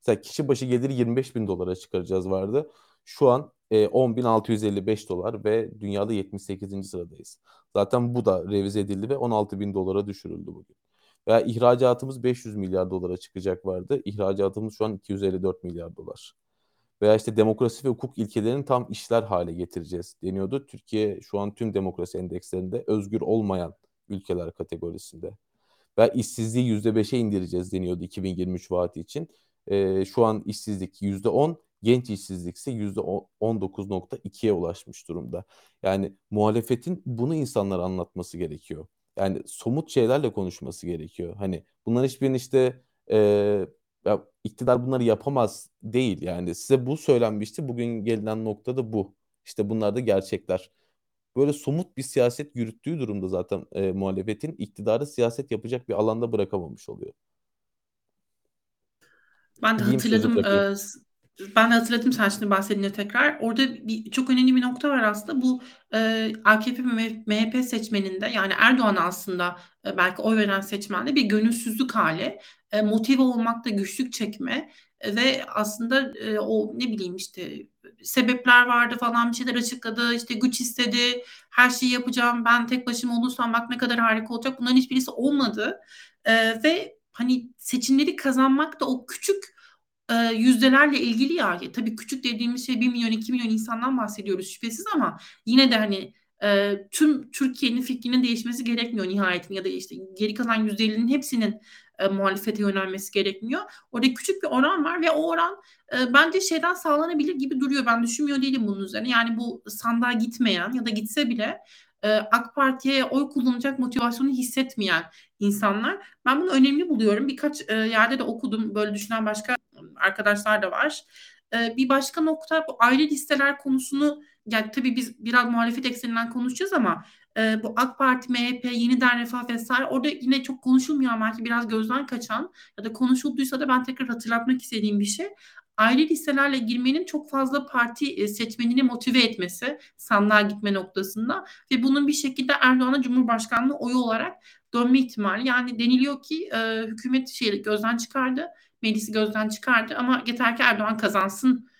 Mesela kişi başı geliri 25 bin dolara çıkaracağız vardı. Şu an e, 10.655 dolar ve dünyada 78. sıradayız. Zaten bu da revize edildi ve 16 bin dolara düşürüldü bugün. Veya ihracatımız 500 milyar dolara çıkacak vardı. İhracatımız şu an 254 milyar dolar. Veya işte demokrasi ve hukuk ilkelerini tam işler hale getireceğiz deniyordu. Türkiye şu an tüm demokrasi endekslerinde özgür olmayan ülkeler kategorisinde. Ve işsizliği %5'e indireceğiz deniyordu 2023 vaati için. Ee, şu an işsizlik %10, genç işsizlik ise %19.2'ye ulaşmış durumda. Yani muhalefetin bunu insanlara anlatması gerekiyor. Yani somut şeylerle konuşması gerekiyor. Hani bunların hiçbirini işte e, ya, iktidar bunları yapamaz değil. Yani size bu söylenmişti. Bugün gelinen noktada bu. İşte bunlar da gerçekler. Böyle somut bir siyaset yürüttüğü durumda zaten e, muhalefetin iktidarı siyaset yapacak bir alanda bırakamamış oluyor. Ben de sözü hatırladım. e, ben de hatırladım sen şimdi bahsedince tekrar. Orada bir, çok önemli bir nokta var aslında. Bu e, AKP ve MHP seçmeninde yani Erdoğan aslında e, belki oy veren seçmende bir gönülsüzlük hali, e, motive olmakta güçlük çekme e, ve aslında e, o ne bileyim işte sebepler vardı falan bir şeyler açıkladı. işte güç istedi. Her şeyi yapacağım. Ben tek başıma olursam bak ne kadar harika olacak. Bunların hiçbirisi olmadı. E, ve hani seçimleri kazanmak da o küçük e, yüzdelerle ilgili ya. Tabii küçük dediğimiz şey 1 milyon 2 milyon insandan bahsediyoruz şüphesiz ama yine de hani e, tüm Türkiye'nin fikrinin değişmesi gerekmiyor nihayetinde ya da işte geri kalan %50'nin hepsinin e, muhalefete yönelmesi gerekmiyor. Orada küçük bir oran var ve o oran e, bence şeyden sağlanabilir gibi duruyor. Ben düşünmüyor değilim bunun üzerine. Yani bu sandığa gitmeyen ya da gitse bile e, AK Parti'ye oy kullanacak motivasyonu hissetmeyen insanlar. Ben bunu önemli buluyorum. Birkaç e, yerde de okudum. Böyle düşünen başka arkadaşlar da var. E, bir başka nokta bu ayrı listeler konusunu yani tabii biz biraz muhalefet ekseninden konuşacağız ama e, bu AK Parti, MHP, Yeniden Refah vesaire orada yine çok konuşulmuyor ama belki biraz gözden kaçan ya da konuşulduysa da ben tekrar hatırlatmak istediğim bir şey ayrı listelerle girmenin çok fazla parti e, seçmenini motive etmesi sandığa gitme noktasında ve bunun bir şekilde Erdoğan'a Cumhurbaşkanlığı oyu olarak dönme ihtimali. Yani deniliyor ki e, hükümet şeyi gözden çıkardı, meclisi gözden çıkardı ama yeter ki Erdoğan kazansın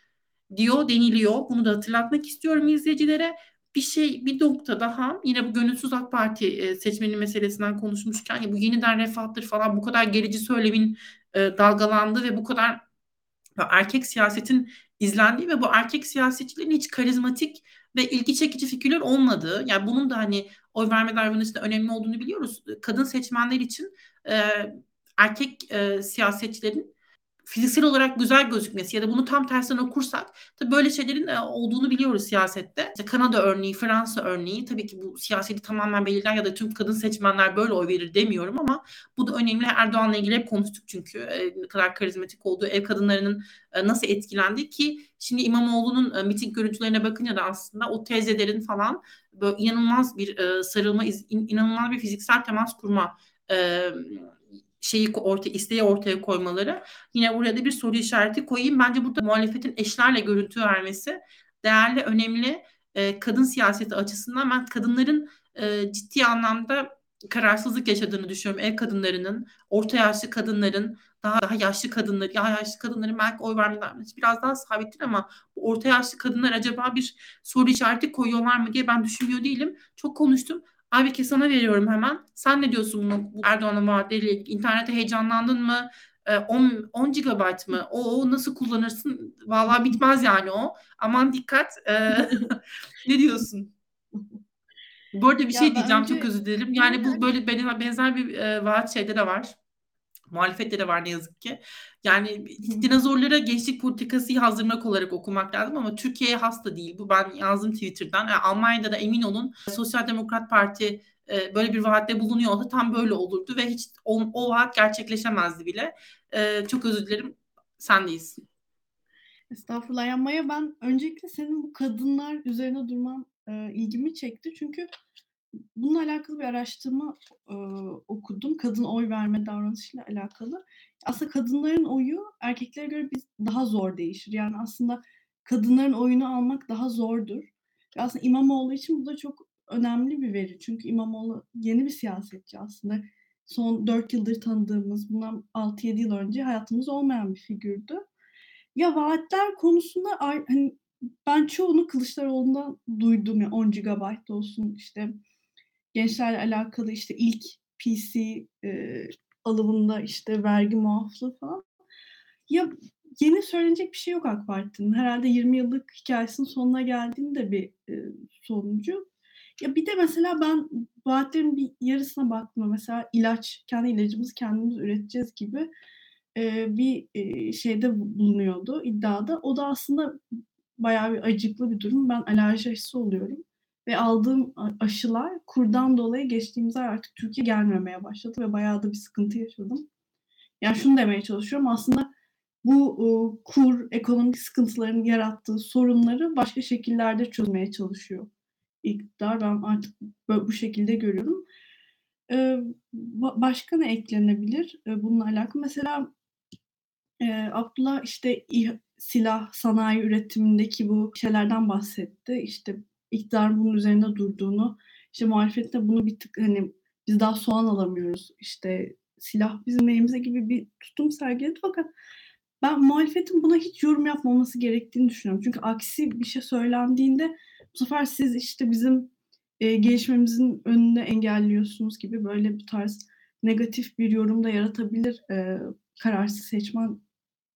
diyor deniliyor. Bunu da hatırlatmak istiyorum izleyicilere. Bir şey bir nokta daha yine bu gönülsüz AK Parti e, seçmeni meselesinden konuşmuşken bu yeniden refahtır falan bu kadar gerici söylemin e, dalgalandı ve bu kadar erkek siyasetin izlendiği ve bu erkek siyasetçilerin hiç karizmatik ve ilgi çekici figürler olmadığı, yani bunun da hani oy verme davranışında önemli olduğunu biliyoruz. Kadın seçmenler için e, erkek e, siyasetçilerin fiziksel olarak güzel gözükmesi ya da bunu tam tersine okursak tabii böyle şeylerin e, olduğunu biliyoruz siyasette. İşte Kanada örneği, Fransa örneği tabii ki bu siyaseti tamamen belirler ya da tüm kadın seçmenler böyle oy verir demiyorum ama bu da önemli. Erdoğan'la ilgili hep konuştuk çünkü e, ne kadar karizmatik olduğu, ev kadınlarının e, nasıl etkilendi ki şimdi İmamoğlu'nun miting görüntülerine bakınca da aslında o teyzelerin falan böyle inanılmaz bir sarılma, inanılmaz bir fiziksel temas kurma şeyi ortaya isteği ortaya koymaları yine buraya da bir soru işareti koyayım. Bence burada muhalefetin eşlerle görüntü vermesi değerli, önemli. E, kadın siyaseti açısından ben kadınların e, ciddi anlamda kararsızlık yaşadığını düşünüyorum. Ev kadınlarının, orta yaşlı kadınların, daha, daha yaşlı kadınlar, ya yaşlı kadınların belki oy vermeler biraz daha sabittir ama orta yaşlı kadınlar acaba bir soru işareti koyuyorlar mı diye ben düşünmüyor değilim. Çok konuştum. Abi sana veriyorum hemen. Sen ne diyorsun bu Erdoğan'ın ilgili? İnternete heyecanlandın mı? 10, ee, 10 GB mı? O, o nasıl kullanırsın? Vallahi bitmez yani o. Aman dikkat. Ee, [LAUGHS] ne diyorsun? Bu arada bir ya şey diyeceğim önce... çok özür dilerim. Yani bu böyle benzer bir e, vaat şeyde de var. Muhalefette de var ne yazık ki. Yani dinozorlara gençlik politikası hazırlamak olarak okumak lazım ama Türkiye'ye has da değil. Bu ben yazdım Twitter'dan. Yani Almanya'da da emin olun Sosyal Demokrat Parti e, böyle bir vaatte bulunuyor olsa tam böyle olurdu ve hiç o, o vaat gerçekleşemezdi bile. E, çok özür dilerim. Sendeyiz. Estağfurullah. Yani Maya ben öncelikle senin bu kadınlar üzerine durman e, ilgimi çekti. Çünkü bununla alakalı bir araştırma e, okudum. Kadın oy verme davranışıyla alakalı. Aslında kadınların oyu erkeklere göre biz daha zor değişir. Yani aslında kadınların oyunu almak daha zordur. Ve aslında İmamoğlu için bu da çok önemli bir veri. Çünkü İmamoğlu yeni bir siyasetçi aslında. Son 4 yıldır tanıdığımız, bundan 6-7 yıl önce hayatımız olmayan bir figürdü. Ya vaatler konusunda hani ben çoğunu Kılıçdaroğlu'ndan duydum ya 10 GB olsun işte gençlerle alakalı işte ilk PC e, alımında işte vergi muaflığı falan. Ya yeni söylenecek bir şey yok AK Parti'nin. Herhalde 20 yıllık hikayesinin sonuna geldiğinde bir e, sonucu. Ya bir de mesela ben vaatlerin bir yarısına baktım. Mesela ilaç, kendi ilacımızı kendimiz üreteceğiz gibi e, bir e, şeyde bulunuyordu iddiada. O da aslında bayağı bir acıklı bir durum. Ben alerji aşısı oluyorum ve aldığım aşılar kurdan dolayı geçtiğimiz ay artık Türkiye gelmemeye başladı ve bayağı da bir sıkıntı yaşadım. Yani şunu demeye çalışıyorum aslında bu e, kur ekonomik sıkıntıların yarattığı sorunları başka şekillerde çözmeye çalışıyor iktidar. Ben artık böyle, bu şekilde görüyorum. E, başka ne eklenebilir e, bununla alakalı? Mesela e, Abdullah işte silah sanayi üretimindeki bu şeylerden bahsetti. İşte iktidarın bunun üzerinde durduğunu, işte muhalefette bunu bir tık hani biz daha soğan alamıyoruz. İşte silah bizim elimize gibi bir tutum sergiledi fakat ben muhalefetin buna hiç yorum yapmaması gerektiğini düşünüyorum. Çünkü aksi bir şey söylendiğinde bu sefer siz işte bizim e, gelişmemizin önünde engelliyorsunuz gibi böyle bu tarz negatif bir yorum da yaratabilir e, kararsız seçmen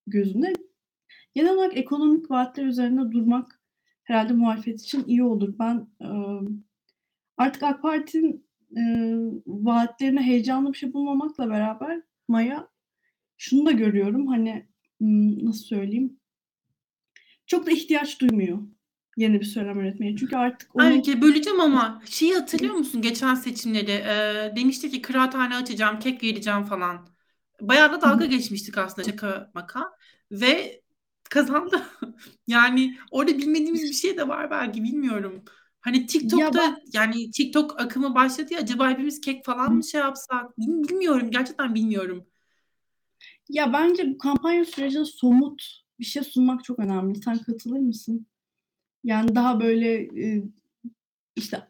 gözünde. Genel olarak ekonomik vaatler üzerine durmak herhalde muhalefet için iyi olur. Ben e, artık AK Parti'nin e, vaatlerine heyecanlı bir şey bulmamakla beraber Maya şunu da görüyorum hani nasıl söyleyeyim çok da ihtiyaç duymuyor yeni bir söylem üretmeye. Çünkü artık onu... Ayrıca böleceğim ama şeyi hatırlıyor musun geçen seçimleri? E, demişti ki kıraathane açacağım, kek vereceğim falan. Bayağı da dalga geçmiştik aslında şaka maka. Ve kazandı. [LAUGHS] yani orada bilmediğimiz bir şey de var belki bilmiyorum. Hani TikTok'ta ya ben... yani TikTok akımı başladı ya acaba hepimiz kek falan mı şey yapsak? Bilmiyorum gerçekten bilmiyorum. Ya bence bu kampanya sürecinde somut bir şey sunmak çok önemli. Sen katılır mısın? Yani daha böyle e, işte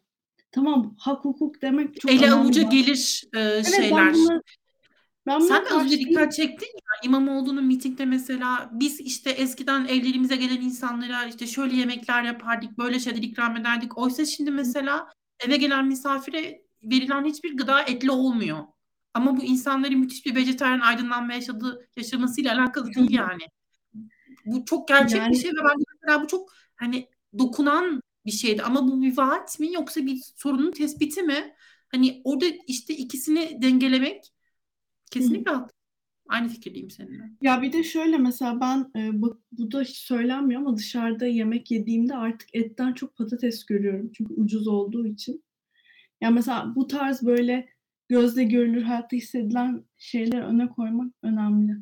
tamam hak hukuk demek çok Ele avuca gelir e, evet, şeyler. Ben bunları, ben Sen de az önce dikkat çektin ya İmamoğlu'nun mitingde mesela biz işte eskiden evlerimize gelen insanlara işte şöyle yemekler yapardık, böyle şeyler ikram ederdik. Oysa şimdi mesela eve gelen misafire verilen hiçbir gıda etli olmuyor. Ama bu insanların müthiş bir vejetaryen aydınlanma yaşadığı yaşamasıyla alakalı değil yani. Bu çok gerçek Yani- bir şey ve bence mesela bu çok hani dokunan bir şeydi. Ama bu bir vaat mi yoksa bir sorunun tespiti mi? Hani orada işte ikisini dengelemek kesinlikle haklı. Aynı fikirdeyim seninle. Ya bir de şöyle mesela ben e, bu, bu da hiç söylenmiyor ama dışarıda yemek yediğimde artık etten çok patates görüyorum. Çünkü ucuz olduğu için. Ya mesela bu tarz böyle gözle görülür, hayatta hissedilen şeyleri öne koymak önemli.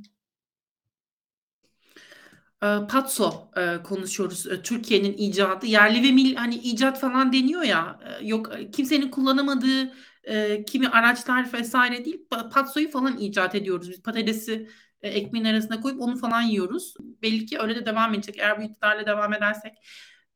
Ee, Patso e, konuşuyoruz. E, Türkiye'nin icadı. Yerli ve milli hani icat falan deniyor ya. e, Yok kimsenin kullanamadığı e, kimi araçlar vesaire değil. Pa- Patso'yu falan icat ediyoruz. Biz patatesi e, ekmeğin arasına koyup onu falan yiyoruz. Belli ki öyle de devam edecek. Eğer bu iktidarla devam edersek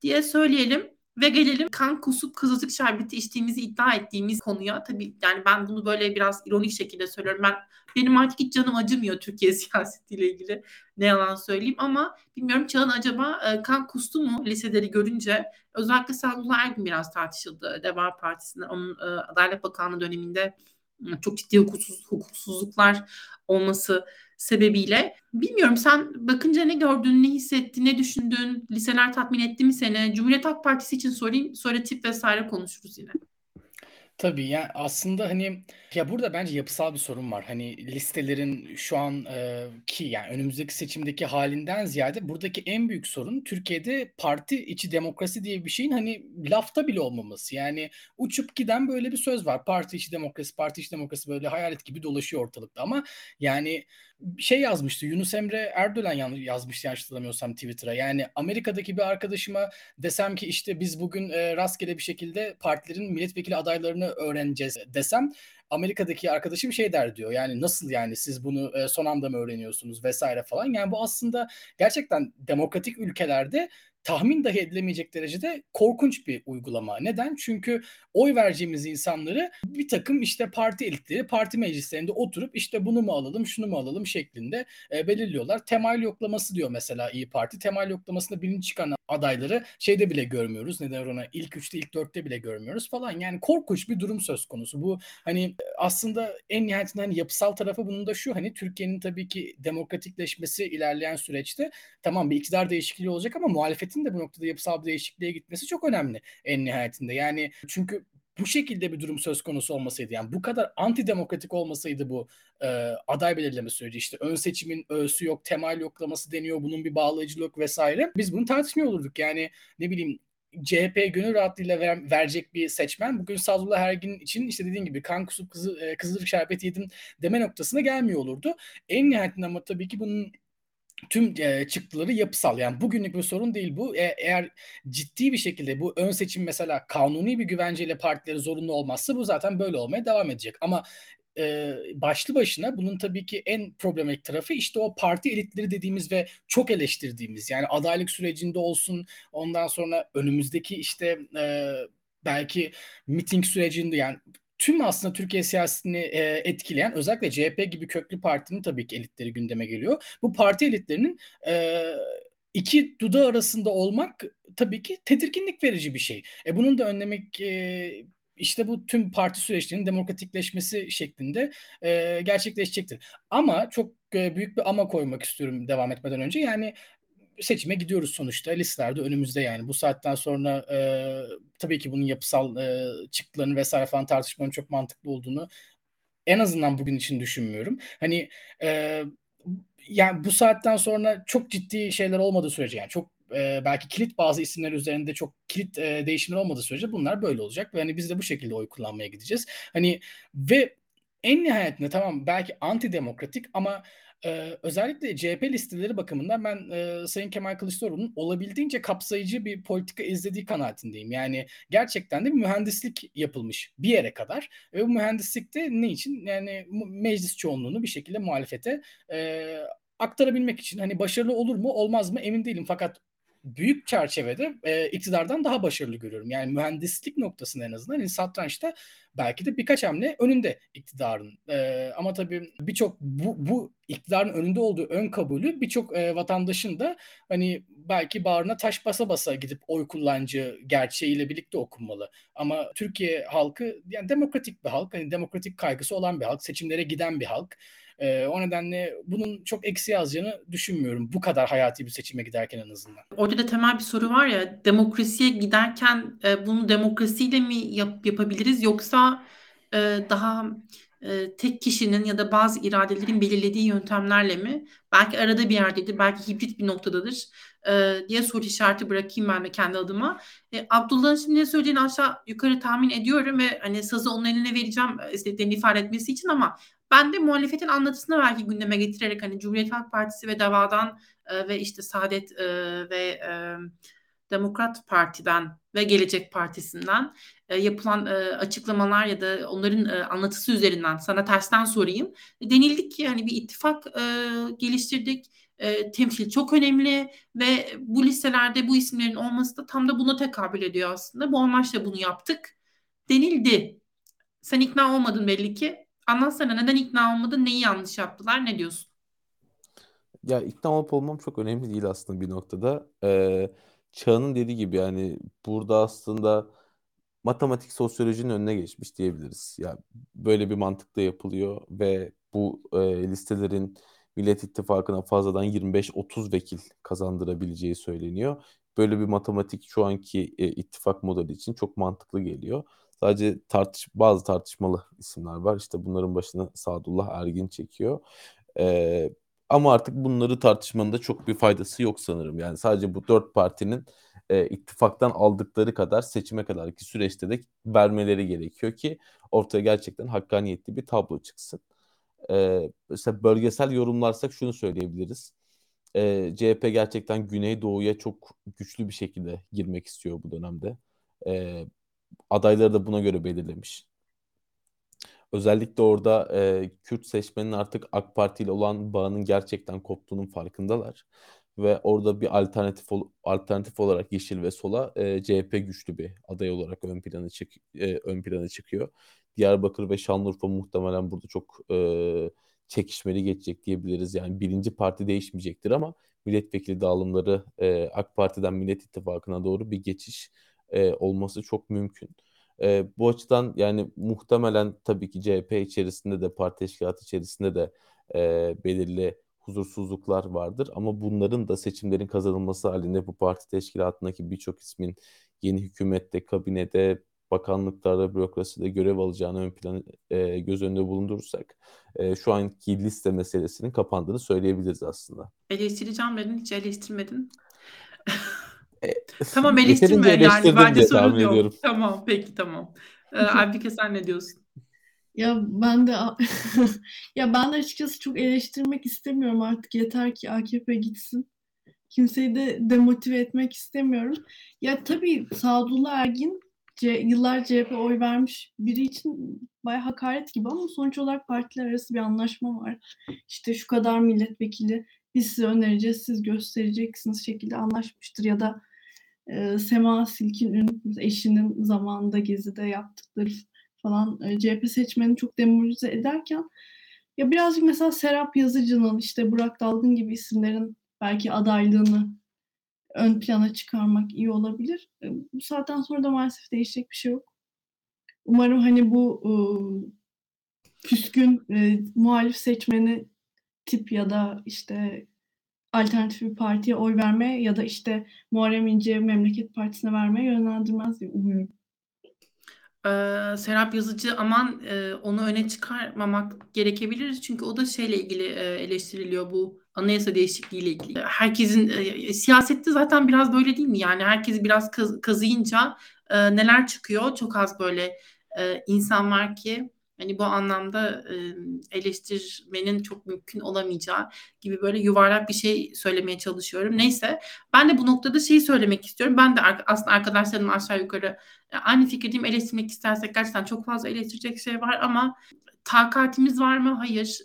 diye söyleyelim. Ve gelelim kan kusup kızılcık şerbeti içtiğimizi iddia ettiğimiz konuya. Tabii yani ben bunu böyle biraz ironik şekilde söylüyorum. Ben benim artık hiç canım acımıyor Türkiye [LAUGHS] siyasetiyle ilgili. Ne yalan söyleyeyim ama bilmiyorum Çağın acaba e, kan kustu mu liseleri görünce? Özellikle Sadullah Ergin biraz tartışıldı Deva Partisi'nde. Onun e, Adalet Bakanlığı döneminde e, çok ciddi hukuksuz, hukuksuzluklar olması sebebiyle. Bilmiyorum sen bakınca ne gördün, ne hissettin, ne düşündün? Liseler tatmin etti mi seni? Cumhuriyet Halk Partisi için sorayım. Sonra tip vesaire konuşuruz yine. Tabii yani aslında hani ya burada bence yapısal bir sorun var. Hani listelerin şu an e, ki yani önümüzdeki seçimdeki halinden ziyade buradaki en büyük sorun Türkiye'de parti içi demokrasi diye bir şeyin hani lafta bile olmaması. Yani uçup giden böyle bir söz var. Parti içi demokrasi, parti içi demokrasi böyle hayalet gibi dolaşıyor ortalıkta ama yani şey yazmıştı Yunus Emre Erdoğan yazmıştı yanlış hatırlamıyorsam Twitter'a. Yani Amerika'daki bir arkadaşıma desem ki işte biz bugün e, rastgele bir şekilde partilerin milletvekili adaylarını öğreneceğiz desem Amerika'daki arkadaşım şey der diyor. Yani nasıl yani siz bunu e, son anda mı öğreniyorsunuz vesaire falan. Yani bu aslında gerçekten demokratik ülkelerde tahmin dahi edilemeyecek derecede korkunç bir uygulama. Neden? Çünkü oy vereceğimiz insanları bir takım işte parti elitleri parti meclislerinde oturup işte bunu mu alalım şunu mu alalım şeklinde e, belirliyorlar. Temayül yoklaması diyor mesela İyi Parti. Temayül yoklamasında birinci çıkan adayları şeyde bile görmüyoruz. Neden ona ilk üçte ilk dörtte bile görmüyoruz falan. Yani korkunç bir durum söz konusu. Bu hani aslında en nihayetinde hani yapısal tarafı bunun da şu hani Türkiye'nin tabii ki demokratikleşmesi ilerleyen süreçte tamam bir iktidar değişikliği olacak ama muhalefetin de bu noktada yapısal bir değişikliğe gitmesi çok önemli en nihayetinde. Yani çünkü bu şekilde bir durum söz konusu olmasaydı yani bu kadar antidemokratik olmasaydı bu e, aday belirleme süreci işte ön seçimin öğüsü yok, temel yoklaması deniyor, bunun bir bağlayıcılığı yok vesaire. Biz bunu tartışmıyor olurduk. Yani ne bileyim CHP gönül rahatlığıyla ver, verecek bir seçmen bugün Sadullah Ergin için işte dediğin gibi kan kusup kızı, e, kızılcık şerbeti yedim deme noktasına gelmiyor olurdu. En nihayetinde ama tabii ki bunun tüm e, çıktıları yapısal. Yani bugünlük bir sorun değil bu. E, eğer ciddi bir şekilde bu ön seçim mesela kanuni bir güvenceyle partileri zorunlu olmazsa bu zaten böyle olmaya devam edecek. Ama e, başlı başına bunun tabii ki en problematik tarafı işte o parti elitleri dediğimiz ve çok eleştirdiğimiz yani adaylık sürecinde olsun ondan sonra önümüzdeki işte e, belki miting sürecinde yani tüm aslında Türkiye siyasetini e, etkileyen özellikle CHP gibi köklü partinin tabii ki elitleri gündeme geliyor. Bu parti elitlerinin e, iki dudağı arasında olmak tabii ki tedirginlik verici bir şey. E, bunun da önlemek e, işte bu tüm parti süreçlerinin demokratikleşmesi şeklinde e, gerçekleşecektir. Ama çok e, büyük bir ama koymak istiyorum devam etmeden önce. Yani seçime gidiyoruz sonuçta. Listelerde önümüzde yani. Bu saatten sonra e, tabii ki bunun yapısal e, çıktılarını vesaire falan tartışmanın çok mantıklı olduğunu en azından bugün için düşünmüyorum. Hani e, yani bu saatten sonra çok ciddi şeyler olmadığı sürece yani çok e, belki kilit bazı isimler üzerinde çok kilit e, değişimler olmadığı sürece bunlar böyle olacak ve hani biz de bu şekilde oy kullanmaya gideceğiz. Hani ve en nihayetinde tamam belki antidemokratik ama ee, özellikle CHP listeleri bakımından ben e, Sayın Kemal Kılıçdaroğlu'nun olabildiğince kapsayıcı bir politika izlediği kanaatindeyim. Yani gerçekten de bir mühendislik yapılmış bir yere kadar ve bu mühendislikte ne için? Yani meclis çoğunluğunu bir şekilde muhalefete e, aktarabilmek için. Hani başarılı olur mu olmaz mı emin değilim fakat büyük çerçevede e, iktidardan daha başarılı görüyorum. Yani mühendislik noktasında en azından hani satrançta belki de birkaç hamle önünde iktidarın. E, ama tabii birçok bu, bu iktidarın önünde olduğu ön kabulü birçok e, vatandaşın da hani belki bağrına taş basa basa gidip oy kullancı gerçeğiyle birlikte okunmalı. Ama Türkiye halkı yani demokratik bir halk, hani demokratik kaygısı olan bir halk, seçimlere giden bir halk. E, o nedenle bunun çok eksi yazacağını düşünmüyorum. Bu kadar hayati bir seçime giderken en azından. Orada da temel bir soru var ya demokrasiye giderken e, bunu demokrasiyle mi yap, yapabiliriz yoksa e, daha e, tek kişinin ya da bazı iradelerin belirlediği yöntemlerle mi? Belki arada bir yerdedir, belki hibrit bir noktadadır e, diye soru işareti bırakayım ben de kendi adıma. E, Abdullah'ın şimdi ne söylediğini aşağı yukarı tahmin ediyorum ve hani sazı onun eline vereceğim istediklerini ifade etmesi için ama ben de muhalefetin anlatısını belki gündeme getirerek hani Cumhuriyet Halk Partisi ve Dava'dan e, ve işte Saadet e, ve e, Demokrat Parti'den ve Gelecek Partisi'nden e, yapılan e, açıklamalar ya da onların e, anlatısı üzerinden sana tersten sorayım. Denildik ki hani bir ittifak e, geliştirdik. E, temsil çok önemli ve bu listelerde bu isimlerin olması da tam da buna tekabül ediyor aslında. Bu amaçla bunu yaptık denildi. Sen ikna olmadın belli ki. Anlatsana neden ikna olmadın, neyi yanlış yaptılar, ne diyorsun? Ya ikna olup olmam çok önemli değil aslında bir noktada. Ee, Çağ'ın dediği gibi yani burada aslında matematik sosyolojinin önüne geçmiş diyebiliriz. Ya böyle bir mantıkla yapılıyor ve bu e, listelerin Millet İttifakı'na fazladan 25-30 vekil kazandırabileceği söyleniyor. Böyle bir matematik şu anki e, ittifak modeli için çok mantıklı geliyor. Sadece tartış bazı tartışmalı isimler var. İşte bunların başına Sadullah Ergin çekiyor. Ee, ama artık bunları tartışmanın da çok bir faydası yok sanırım. Yani sadece bu dört partinin e, ittifaktan aldıkları kadar seçime kadar ki süreçte de vermeleri gerekiyor ki ortaya gerçekten hakkaniyetli bir tablo çıksın. E, mesela bölgesel yorumlarsak şunu söyleyebiliriz. E, CHP gerçekten Güneydoğu'ya çok güçlü bir şekilde girmek istiyor bu dönemde. E, adayları da buna göre belirlemiş. Özellikle orada e, Kürt seçmenin artık AK Parti ile olan bağının gerçekten koptuğunun farkındalar ve orada bir alternatif alternatif olarak Yeşil ve Sol'a e, CHP güçlü bir aday olarak ön plana çık e, ön plana çıkıyor. Diyarbakır ve Şanlıurfa muhtemelen burada çok e, çekişmeli geçecek diyebiliriz. Yani birinci parti değişmeyecektir ama milletvekili dağılımları e, AK Parti'den Millet İttifakı'na doğru bir geçiş e, olması çok mümkün. E, bu açıdan yani muhtemelen tabii ki CHP içerisinde de parti teşkilatı içerisinde de e, belirli huzursuzluklar vardır. Ama bunların da seçimlerin kazanılması halinde bu parti teşkilatındaki birçok ismin yeni hükümette, kabinede, bakanlıklarda, bürokraside görev alacağını ön plan e, göz önünde bulundurursak e, şu anki liste meselesinin kapandığını söyleyebiliriz aslında. Eleştireceğim dedin, hiç eleştirmedin. [LAUGHS] E, tamam [LAUGHS] eleştirme yani bence sorun yok. Ediyorum. Tamam peki tamam. [LAUGHS] Ee, Aybike sen ne diyorsun? Ya ben de [LAUGHS] ya ben de açıkçası çok eleştirmek istemiyorum artık yeter ki AKP gitsin. Kimseyi de demotive etmek istemiyorum. Ya tabii Sadullah Ergin C, yıllar CHP oy vermiş biri için bayağı hakaret gibi ama sonuç olarak partiler arası bir anlaşma var. İşte şu kadar milletvekili biz size önereceğiz, siz göstereceksiniz şekilde anlaşmıştır ya da e, Sema Silkin'in eşinin zamanında Gezi'de yaptıkları falan e, CHP seçmeni çok demoralize ederken ya birazcık mesela Serap Yazıcı'nın işte Burak Dalgın gibi isimlerin belki adaylığını ön plana çıkarmak iyi olabilir. E, bu saatten sonra da maalesef değişecek bir şey yok. Umarım hani bu e, küskün e, muhalif seçmeni tip ya da işte alternatif bir partiye oy vermeye ya da işte Muharrem İnce Memleket Partisi'ne vermeye yönlendirmez diye umuyorum. Ee, Serap Yazıcı aman e, onu öne çıkarmamak gerekebilir çünkü o da şeyle ilgili e, eleştiriliyor bu anayasa değişikliği ile ilgili. Herkesin e, siyasette zaten biraz böyle değil mi? Yani herkes biraz kaz, kazıyınca e, neler çıkıyor? Çok az böyle e, insan var ki Hani bu anlamda eleştirmenin çok mümkün olamayacağı gibi böyle yuvarlak bir şey söylemeye çalışıyorum. Neyse ben de bu noktada şeyi söylemek istiyorum. Ben de aslında arkadaşlarım aşağı yukarı aynı fikirdeyim. Eleştirmek istersek gerçekten çok fazla eleştirecek şey var ama takatimiz var mı? Hayır.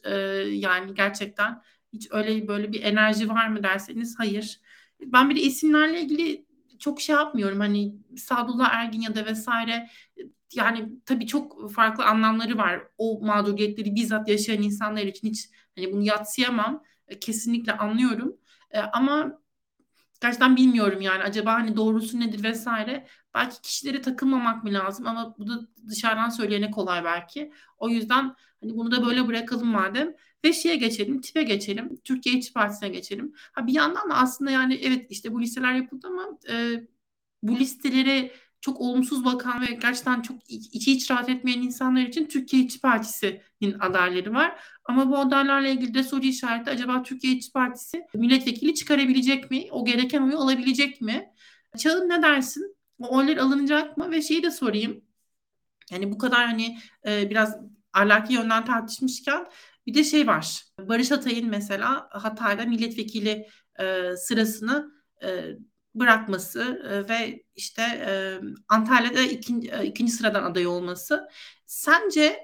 Yani gerçekten hiç öyle böyle bir enerji var mı derseniz hayır. Ben bir de isimlerle ilgili çok şey yapmıyorum. Hani Sadullah Ergin ya da vesaire yani tabii çok farklı anlamları var. O mağduriyetleri bizzat yaşayan insanlar için hiç hani bunu yatsıyamam. E, kesinlikle anlıyorum. E, ama gerçekten bilmiyorum yani acaba hani doğrusu nedir vesaire. Belki kişilere takılmamak mı lazım ama bu da dışarıdan söyleyene kolay belki. O yüzden hani bunu da böyle bırakalım madem. Ve şeye geçelim, tipe geçelim. Türkiye İşçi Partisi'ne geçelim. Ha bir yandan da aslında yani evet işte bu listeler yapıldı ama e, bu listelere çok olumsuz bakan ve gerçekten çok içi hiç rahat etmeyen insanlar için Türkiye İşçi Partisi'nin adayları var. Ama bu adaylarla ilgili de soru işareti acaba Türkiye İşçi Partisi milletvekili çıkarabilecek mi? O gereken oyu alabilecek mi? Çağın ne dersin? O oylar alınacak mı? Ve şeyi de sorayım. Yani bu kadar hani e, biraz ahlaki yönden tartışmışken bir de şey var. Barış Atay'ın mesela Hatay'da milletvekili e, sırasını e, bırakması e, ve işte e, Antalya'da ikinci, e, ikinci sıradan aday olması. Sence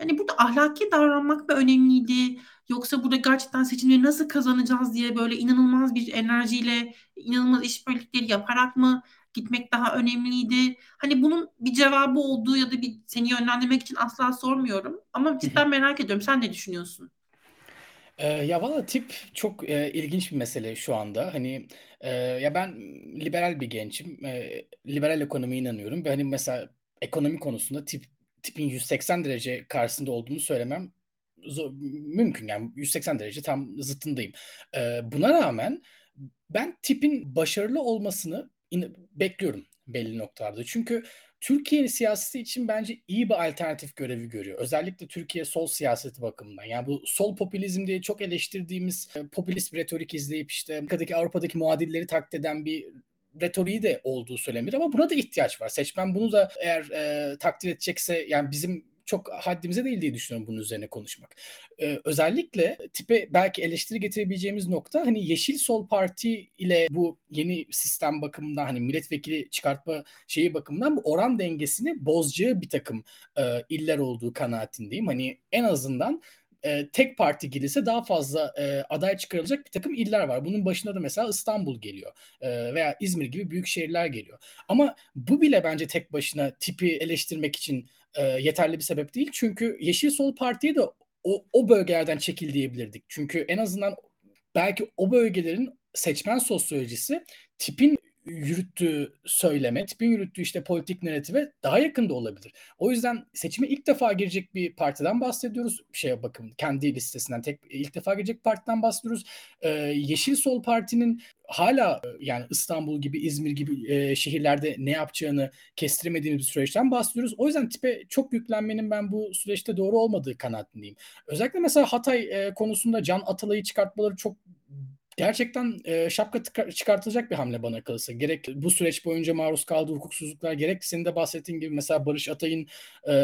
yani burada ahlaki davranmak mı önemliydi? Yoksa burada gerçekten seçimleri nasıl kazanacağız diye böyle inanılmaz bir enerjiyle, inanılmaz işbirlikleri yaparak mı gitmek daha önemliydi? Hani bunun bir cevabı olduğu ya da bir seni yönlendirmek için asla sormuyorum. Ama cidden merak ediyorum. Sen ne düşünüyorsun? Ee, ya valla tip çok e, ilginç bir mesele şu anda. Hani e, ya ben liberal bir gençim. E, liberal ekonomiye inanıyorum ve hani mesela ekonomi konusunda tip tipin 180 derece karşısında olduğunu söylemem zor, mümkün yani 180 derece tam zıttındayım. E, buna rağmen ben tipin başarılı olmasını in- bekliyorum belli noktalarda. Çünkü Türkiye siyaseti için bence iyi bir alternatif görevi görüyor. Özellikle Türkiye sol siyaseti bakımından. Yani bu sol popülizm diye çok eleştirdiğimiz e, popülist bir retorik izleyip işte Avrupa'daki, Avrupa'daki muadilleri taklit eden bir retoriği de olduğu söylenir ama buna da ihtiyaç var. Seçmen bunu da eğer e, takdir edecekse yani bizim çok haddimize değil diye düşünüyorum bunun üzerine konuşmak. Ee, özellikle tipe belki eleştiri getirebileceğimiz nokta hani Yeşil Sol Parti ile bu yeni sistem bakımından hani milletvekili çıkartma şeyi bakımından bu oran dengesini bozacağı bir takım e, iller olduğu kanaatindeyim. Hani en azından e, tek parti gelirse daha fazla e, aday çıkarılacak bir takım iller var. Bunun başında da mesela İstanbul geliyor e, veya İzmir gibi büyük şehirler geliyor. Ama bu bile bence tek başına tipi eleştirmek için e, yeterli bir sebep değil. Çünkü Yeşil Sol Parti'ye de o, o bölgelerden çekil diyebilirdik. Çünkü en azından belki o bölgelerin seçmen sosyolojisi tipin yürüttüğü söyleme, tipin yürüttüğü işte politik narrative daha yakında olabilir. O yüzden seçime ilk defa girecek bir partiden bahsediyoruz. Şeye bakın kendi listesinden tek ilk defa girecek partiden bahsediyoruz. Ee, Yeşil Sol Parti'nin hala yani İstanbul gibi İzmir gibi e, şehirlerde ne yapacağını kestiremediğimiz bir süreçten bahsediyoruz. O yüzden tipe çok yüklenmenin ben bu süreçte doğru olmadığı kanaatindeyim. Özellikle mesela Hatay e, konusunda Can Atalay'ı çıkartmaları çok gerçekten e, şapka tıka, çıkartılacak bir hamle bana kalırsa. Gerek bu süreç boyunca maruz kaldığı hukuksuzluklar gerek senin de bahsettiğin gibi mesela Barış Atay'ın e,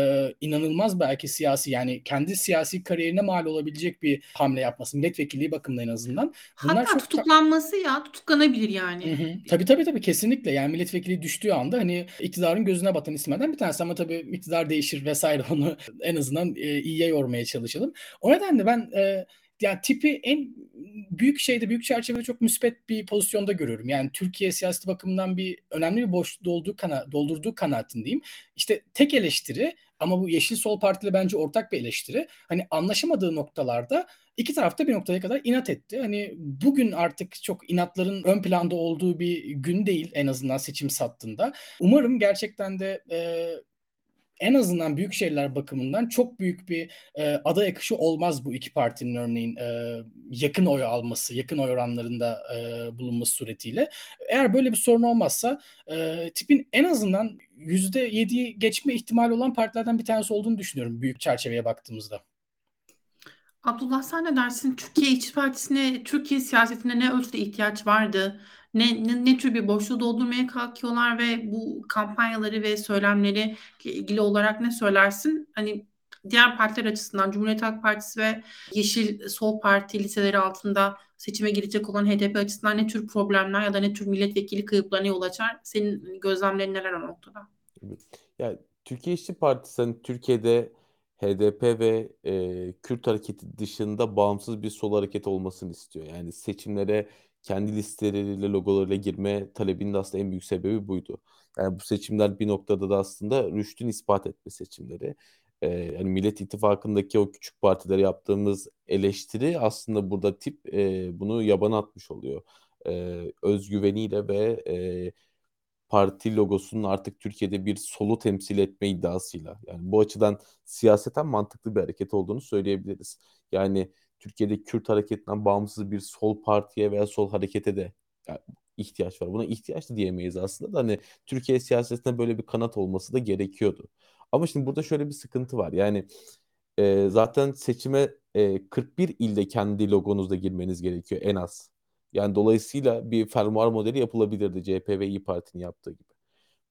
inanılmaz belki siyasi yani kendi siyasi kariyerine mal olabilecek bir hamle yapması. Milletvekilliği bakımından en azından. Bunlar Hatta çok tutuklanması ya tutuklanabilir yani. Hı hı. Tabii tabii tabii kesinlikle yani milletvekili düştüğü anda hani iktidarın gözüne batan isimlerden bir tanesi ama tabii iktidar değişir vesaire [LAUGHS] onu en azından e, iyiye yormaya çalışalım. O nedenle ben e, yani tipi en büyük şeyde büyük çerçevede çok müspet bir pozisyonda görüyorum. Yani Türkiye siyaseti bakımından bir önemli bir boşluk dolduğu kana, doldurduğu kanaatindeyim. İşte tek eleştiri ama bu Yeşil Sol Partili bence ortak bir eleştiri. Hani anlaşamadığı noktalarda iki tarafta bir noktaya kadar inat etti. Hani bugün artık çok inatların ön planda olduğu bir gün değil en azından seçim sattığında. Umarım gerçekten de e, en azından büyük şehirler bakımından çok büyük bir e, aday akışı olmaz bu iki partinin örneğin e, yakın oy alması, yakın oy oranlarında e, bulunması suretiyle. Eğer böyle bir sorun olmazsa e, tipin en azından %7'yi geçme ihtimali olan partilerden bir tanesi olduğunu düşünüyorum büyük çerçeveye baktığımızda. Abdullah sen ne dersin? Türkiye İşçi Partisi'ne, Türkiye siyasetine ne ölçüde ihtiyaç vardı? Ne, ne, ne tür bir boşluğu doldurmaya kalkıyorlar ve bu kampanyaları ve söylemleri ilgili olarak ne söylersin? Hani diğer partiler açısından Cumhuriyet Halk Partisi ve Yeşil Sol Parti liseleri altında seçime girecek olan HDP açısından ne tür problemler ya da ne tür milletvekili kayıplarına yol açar? Senin gözlemlerin neler o noktada? Ya Türkiye İşçi Partisi hani Türkiye'de HDP ve e, Kürt hareketi dışında bağımsız bir sol hareket olmasını istiyor. Yani seçimlere kendi listeleriyle, logolarıyla girme talebinin aslında en büyük sebebi buydu. Yani bu seçimler bir noktada da aslında rüştün ispat etme seçimleri. Ee, yani Millet İttifakı'ndaki o küçük partilere yaptığımız eleştiri aslında burada tip e, bunu yabana atmış oluyor. E, özgüveniyle ve e, parti logosunun artık Türkiye'de bir solu temsil etme iddiasıyla. Yani bu açıdan siyaseten mantıklı bir hareket olduğunu söyleyebiliriz. Yani Türkiye'de Kürt hareketinden bağımsız bir sol partiye veya sol harekete de ihtiyaç var. Buna ihtiyaç da diyemeyiz aslında da hani Türkiye siyasetinde böyle bir kanat olması da gerekiyordu. Ama şimdi burada şöyle bir sıkıntı var. Yani e, zaten seçime e, 41 ilde kendi logonuzda girmeniz gerekiyor en az. Yani dolayısıyla bir fermuar modeli yapılabilirdi CHP ve İyi Parti'nin yaptığı gibi.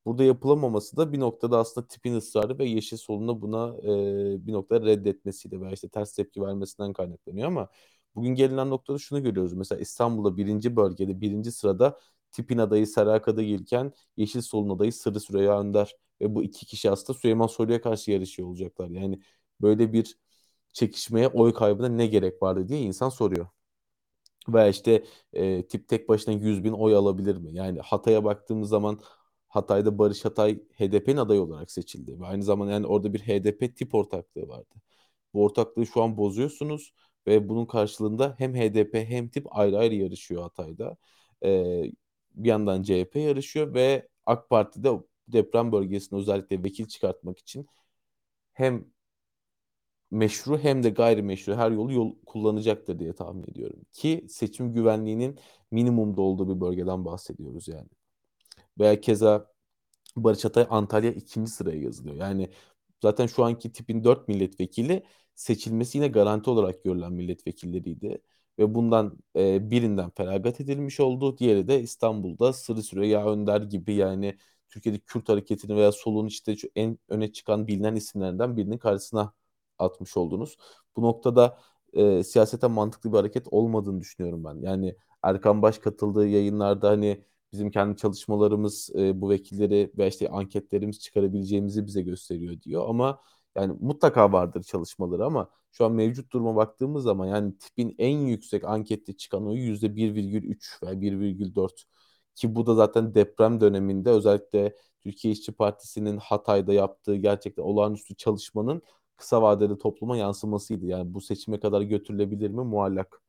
Burada yapılamaması da bir noktada aslında tipin ısrarı ve Yeşil Sol'un buna e, bir noktada reddetmesiyle veya işte ters tepki vermesinden kaynaklanıyor ama bugün gelinen noktada şunu görüyoruz. Mesela İstanbul'da birinci bölgede birinci sırada tipin adayı Serra Kadıgilken Yeşil Sol'un adayı Sırrı Süreyya Önder ve bu iki kişi aslında Süleyman Soylu'ya karşı yarışıyor olacaklar. Yani böyle bir çekişmeye oy kaybına ne gerek vardı diye insan soruyor. Veya işte e, tip tek başına 100 bin oy alabilir mi? Yani Hatay'a baktığımız zaman Hatay'da Barış Hatay HDP'nin adayı olarak seçildi. Ve aynı zamanda yani orada bir HDP tip ortaklığı vardı. Bu ortaklığı şu an bozuyorsunuz ve bunun karşılığında hem HDP hem tip ayrı ayrı yarışıyor Hatay'da. Ee, bir yandan CHP yarışıyor ve AK Parti'de deprem bölgesinde özellikle vekil çıkartmak için hem meşru hem de gayrimeşru her yolu yol kullanacaktır diye tahmin ediyorum. Ki seçim güvenliğinin minimumda olduğu bir bölgeden bahsediyoruz yani. Veya keza Barış Atay Antalya ikinci sıraya yazılıyor. Yani zaten şu anki tipin dört milletvekili seçilmesi yine garanti olarak görülen milletvekilleriydi. Ve bundan e, birinden feragat edilmiş oldu. Diğeri de İstanbul'da Sırrı Süreyya Önder gibi yani Türkiye'de Kürt hareketini veya solun işte en öne çıkan bilinen isimlerden birinin karşısına atmış oldunuz. Bu noktada e, siyasete mantıklı bir hareket olmadığını düşünüyorum ben. Yani Erkan Baş katıldığı yayınlarda hani bizim kendi çalışmalarımız e, bu vekilleri ve işte anketlerimiz çıkarabileceğimizi bize gösteriyor diyor ama yani mutlaka vardır çalışmaları ama şu an mevcut duruma baktığımız zaman yani tipin en yüksek ankette çıkan oyu %1,3 veya 1,4 ki bu da zaten deprem döneminde özellikle Türkiye İşçi Partisi'nin Hatay'da yaptığı gerçekten olağanüstü çalışmanın kısa vadeli topluma yansımasıydı. Yani bu seçime kadar götürülebilir mi muallak.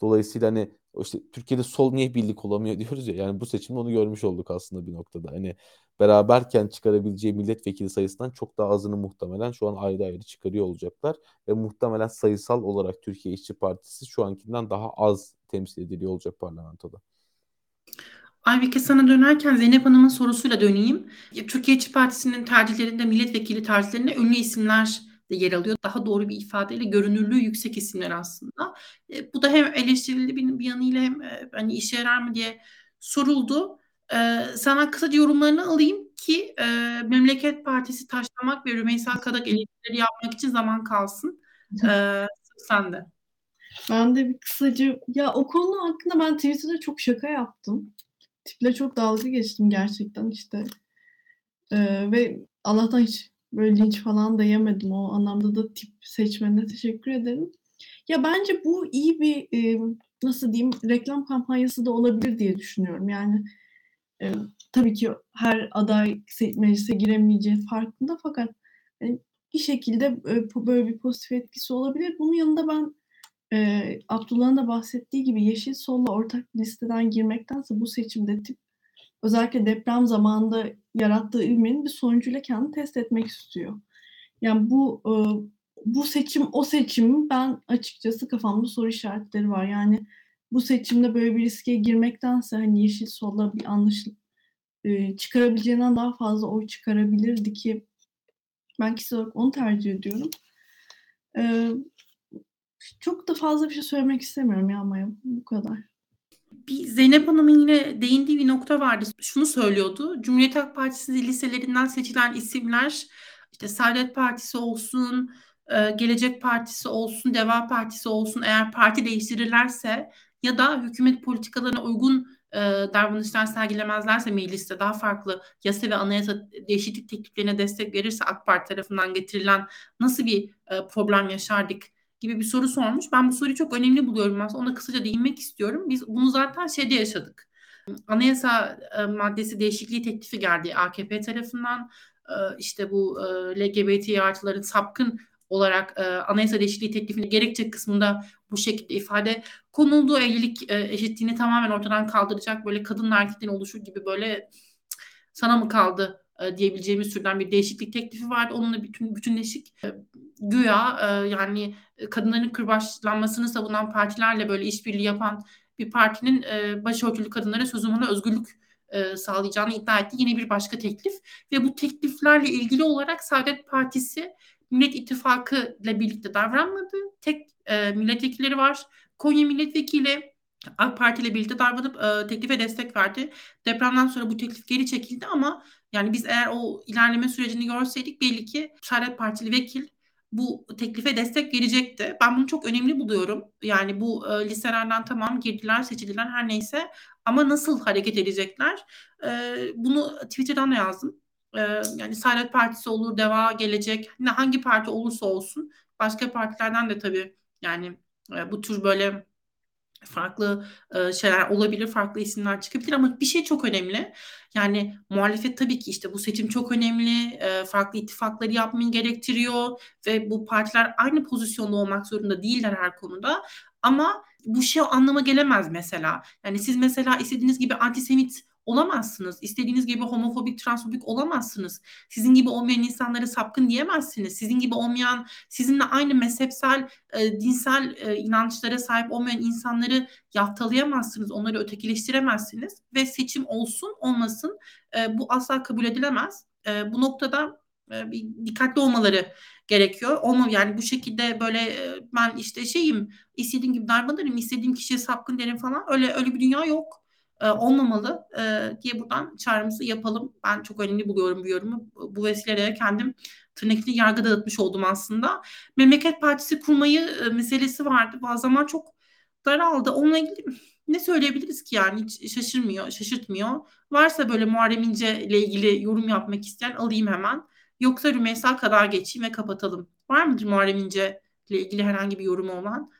Dolayısıyla hani işte Türkiye'de sol niye birlik olamıyor [LAUGHS] diyoruz ya. Yani bu seçimde onu görmüş olduk aslında bir noktada. Hani beraberken çıkarabileceği milletvekili sayısından çok daha azını muhtemelen şu an ayrı ayrı çıkarıyor olacaklar. Ve muhtemelen sayısal olarak Türkiye İşçi Partisi şu ankinden daha az temsil ediliyor olacak parlamentoda. Aybike sana dönerken Zeynep Hanım'ın sorusuyla döneyim. Türkiye İşçi Partisi'nin tercihlerinde milletvekili tercihlerinde ünlü isimler de yer alıyor. Daha doğru bir ifadeyle görünürlüğü yüksek isimler aslında. E, bu da hem eleştirildi bir, bir yanıyla hem e, hani işe yarar mı diye soruldu. E, sana kısaca yorumlarını alayım ki e, Memleket Partisi taşlamak ve Rümeysa Kadak eleştirileri yapmak için zaman kalsın. E, sen de. Ben de bir kısaca ya o konu hakkında ben Twitter'da çok şaka yaptım. Tiple çok dalga geçtim gerçekten işte. Ee, ve Allah'tan hiç böyle linç falan da yemedim. O anlamda da tip seçmenine teşekkür ederim. Ya bence bu iyi bir e, nasıl diyeyim reklam kampanyası da olabilir diye düşünüyorum. Yani e, tabii ki her aday meclise giremeyeceği farkında fakat e, bir şekilde e, böyle bir pozitif etkisi olabilir. Bunun yanında ben e, Abdullah'ın da bahsettiği gibi Yeşil Sol'la ortak listeden girmektense bu seçimde tip özellikle deprem zamanında yarattığı ilmenin bir sonucuyla kendini test etmek istiyor. Yani bu e, bu seçim o seçim ben açıkçası kafamda soru işaretleri var. Yani bu seçimde böyle bir riske girmektense hani Yeşil Sol'la bir anlaşılıp e, çıkarabileceğinden daha fazla oy çıkarabilirdi ki ben kişisel olarak onu tercih ediyorum. E, çok da fazla bir şey söylemek istemiyorum ya Maya. Bu kadar. Bir Zeynep Hanım'ın yine değindiği bir nokta vardı. Şunu söylüyordu. Cumhuriyet Halk Partisi liselerinden seçilen isimler işte Saadet Partisi olsun, e, Gelecek Partisi olsun, Deva Partisi olsun eğer parti değiştirirlerse ya da hükümet politikalarına uygun e, davranışlar sergilemezlerse mecliste daha farklı yasa ve anayasa değişiklik tekliflerine destek verirse AK Parti tarafından getirilen nasıl bir e, problem yaşardık gibi bir soru sormuş. Ben bu soruyu çok önemli buluyorum aslında. Ona kısaca değinmek istiyorum. Biz bunu zaten şeyde yaşadık. anayasa e, maddesi değişikliği teklifi geldi AKP tarafından. E, işte bu e, LGBT artıların sapkın olarak e, anayasa değişikliği teklifini gerekçe kısmında bu şekilde ifade konuldu. Evlilik e, eşitliğini tamamen ortadan kaldıracak böyle kadın erkekten oluşur gibi böyle sana mı kaldı e, diyebileceğimiz türden bir değişiklik teklifi vardı. Onunla bütün bütünleşik e, güya e, yani kadınların kırbaçlanmasını savunan partilerle böyle işbirliği yapan bir partinin başörtülü kadınlara sözüm özgürlük sağlayacağını iddia etti. Yine bir başka teklif ve bu tekliflerle ilgili olarak Saadet Partisi Millet İttifakı ile birlikte davranmadı. Tek e, milletvekilleri var. Konya milletvekili AK Parti ile birlikte davranıp e, teklife destek verdi. Depremden sonra bu teklif geri çekildi ama yani biz eğer o ilerleme sürecini görseydik belli ki Saadet Partili vekil bu teklife destek verecekti. Ben bunu çok önemli buluyorum. Yani bu e, listelerden tamam girdiler, seçildiler her neyse ama nasıl hareket edecekler? E, bunu Twitter'dan da yazdım. E, yani Saadet Partisi olur, Deva gelecek. Ne hangi parti olursa olsun başka partilerden de tabii yani e, bu tür böyle farklı e, şeyler olabilir, farklı isimler çıkabilir ama bir şey çok önemli. Yani muhalefet tabii ki işte bu seçim çok önemli, e, farklı ittifakları yapmayı gerektiriyor ve bu partiler aynı pozisyonda olmak zorunda değiller her konuda. Ama bu şey anlama gelemez mesela. Yani siz mesela istediğiniz gibi antisemit olamazsınız. İstediğiniz gibi homofobik, transfobik olamazsınız. Sizin gibi olmayan insanları sapkın diyemezsiniz. Sizin gibi olmayan, sizinle aynı mezhepsel, e, dinsel e, inançlara sahip olmayan insanları yaftalayamazsınız. Onları ötekileştiremezsiniz. Ve seçim olsun olmasın e, bu asla kabul edilemez. E, bu noktada e, bir dikkatli olmaları gerekiyor. Olma yani bu şekilde böyle e, ben işte şeyim istediğim gibi davranırım, istediğim kişiye sapkın derim falan. Öyle öyle bir dünya yok e, olmamalı e, diye buradan çağrımızı yapalım. Ben çok önemli buluyorum bu yorumu. Bu vesileyle kendim tırnaklı yargı dağıtmış oldum aslında. Memleket Partisi kurmayı e, meselesi vardı. Bazı zaman çok daraldı. Onunla ilgili ne söyleyebiliriz ki yani hiç şaşırmıyor, şaşırtmıyor. Varsa böyle Muharrem İnce ile ilgili yorum yapmak isteyen alayım hemen. Yoksa Rümeysa kadar geçeyim ve kapatalım. Var mıdır Muharrem İnce ile ilgili herhangi bir yorum olan?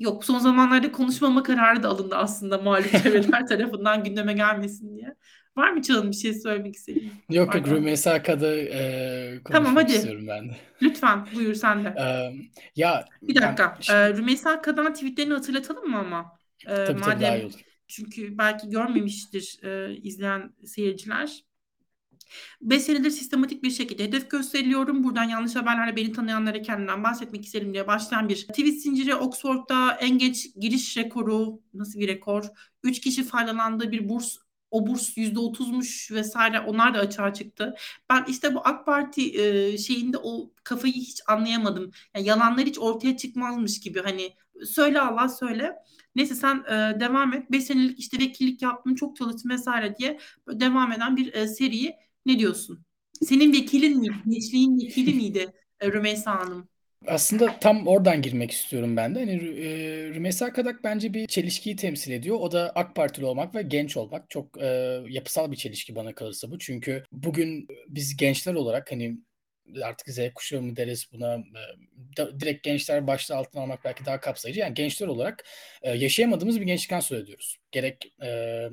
Yok son zamanlarda konuşmama kararı da alındı aslında muhalif [LAUGHS] çevreler tarafından gündeme gelmesin diye. Var mı Çağın bir şey söylemek istediğin? Yok yok Rümeysa Kad'ı e, konuşmak tamam, hadi. istiyorum ben de. Lütfen buyur sen de. E, ya bir dakika. Ben, e, Rümeysa Kad'ın tweetlerini hatırlatalım mı ama? E, tabii madem, tabii daha iyi olur. Çünkü belki görmemiştir e, izleyen seyirciler. 5 senedir sistematik bir şekilde hedef gösteriliyorum. Buradan yanlış haberlerle beni tanıyanlara kendimden bahsetmek isterim diye başlayan bir tweet zinciri. Oxford'da en geç giriş rekoru nasıl bir rekor? 3 kişi faydalandığı bir burs o burs %30'muş vesaire onlar da açığa çıktı. Ben işte bu AK Parti e, şeyinde o kafayı hiç anlayamadım. Yani yalanlar hiç ortaya çıkmazmış gibi hani söyle Allah söyle. Neyse sen e, devam et. 5 senelik işte vekillik yaptım çok çalıştım vesaire diye devam eden bir e, seriyi ne diyorsun? Senin vekilin miydi? Gençliğin vekili miydi e, Rümeysa Hanım? Aslında tam oradan girmek istiyorum ben de. Hani e, Rümeysa Kadak bence bir çelişkiyi temsil ediyor. O da AK Partili olmak ve genç olmak. Çok e, yapısal bir çelişki bana kalırsa bu. Çünkü bugün biz gençler olarak hani artık Z kuşağı mı deriz buna e, direkt gençler başta altına almak belki daha kapsayıcı. Yani gençler olarak e, yaşayamadığımız bir gençlikten söz ediyoruz. Gerek e,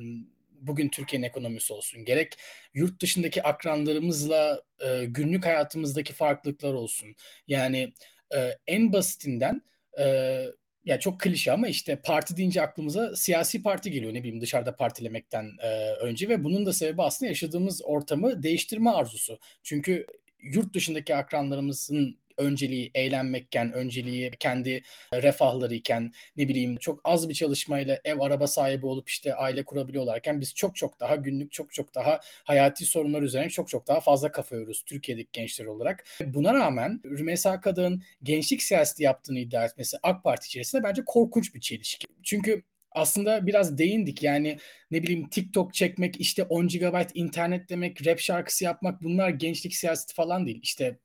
bugün Türkiye'nin ekonomisi olsun, gerek yurt dışındaki akranlarımızla e, günlük hayatımızdaki farklılıklar olsun. Yani e, en basitinden e, ya çok klişe ama işte parti deyince aklımıza siyasi parti geliyor ne bileyim dışarıda partilemekten e, önce ve bunun da sebebi aslında yaşadığımız ortamı değiştirme arzusu. Çünkü yurt dışındaki akranlarımızın önceliği eğlenmekken, önceliği kendi refahları iken ne bileyim çok az bir çalışmayla ev araba sahibi olup işte aile kurabiliyorlarken biz çok çok daha günlük çok çok daha hayati sorunlar üzerine çok çok daha fazla kafa yoruyoruz Türkiye'deki gençler olarak. Buna rağmen Rümeysa Kadın gençlik siyaseti yaptığını iddia etmesi AK Parti içerisinde bence korkunç bir çelişki. Çünkü aslında biraz değindik yani ne bileyim TikTok çekmek işte 10 GB internet demek rap şarkısı yapmak bunlar gençlik siyaseti falan değil. İşte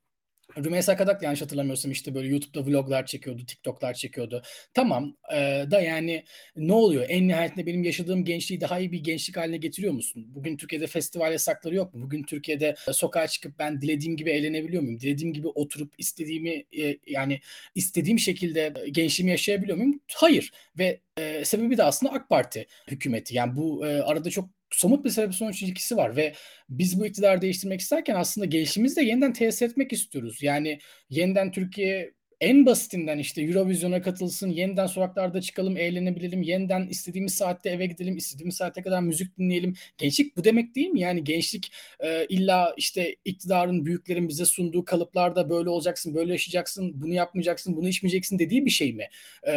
Rümeysa Kadak yanlış hatırlamıyorsam işte böyle YouTube'da vloglar çekiyordu, TikTok'lar çekiyordu. Tamam e, da yani ne oluyor? En nihayetinde benim yaşadığım gençliği daha iyi bir gençlik haline getiriyor musun? Bugün Türkiye'de festival yasakları yok mu? Bugün Türkiye'de sokağa çıkıp ben dilediğim gibi eğlenebiliyor muyum? Dilediğim gibi oturup istediğimi e, yani istediğim şekilde gençliğimi yaşayabiliyor muyum? Hayır. Ve e, sebebi de aslında AK Parti hükümeti. Yani bu e, arada çok somut bir sebep sonuç ilişkisi var ve biz bu iktidarı değiştirmek isterken aslında gençliğimizi de yeniden tesis etmek istiyoruz. Yani yeniden Türkiye en basitinden işte Eurovision'a katılsın, yeniden sokaklarda çıkalım, eğlenebilelim, yeniden istediğimiz saatte eve gidelim, istediğimiz saate kadar müzik dinleyelim. Gençlik bu demek değil mi? Yani gençlik e, illa işte iktidarın, büyüklerin bize sunduğu kalıplarda böyle olacaksın, böyle yaşayacaksın, bunu yapmayacaksın, bunu içmeyeceksin dediği bir şey mi? E,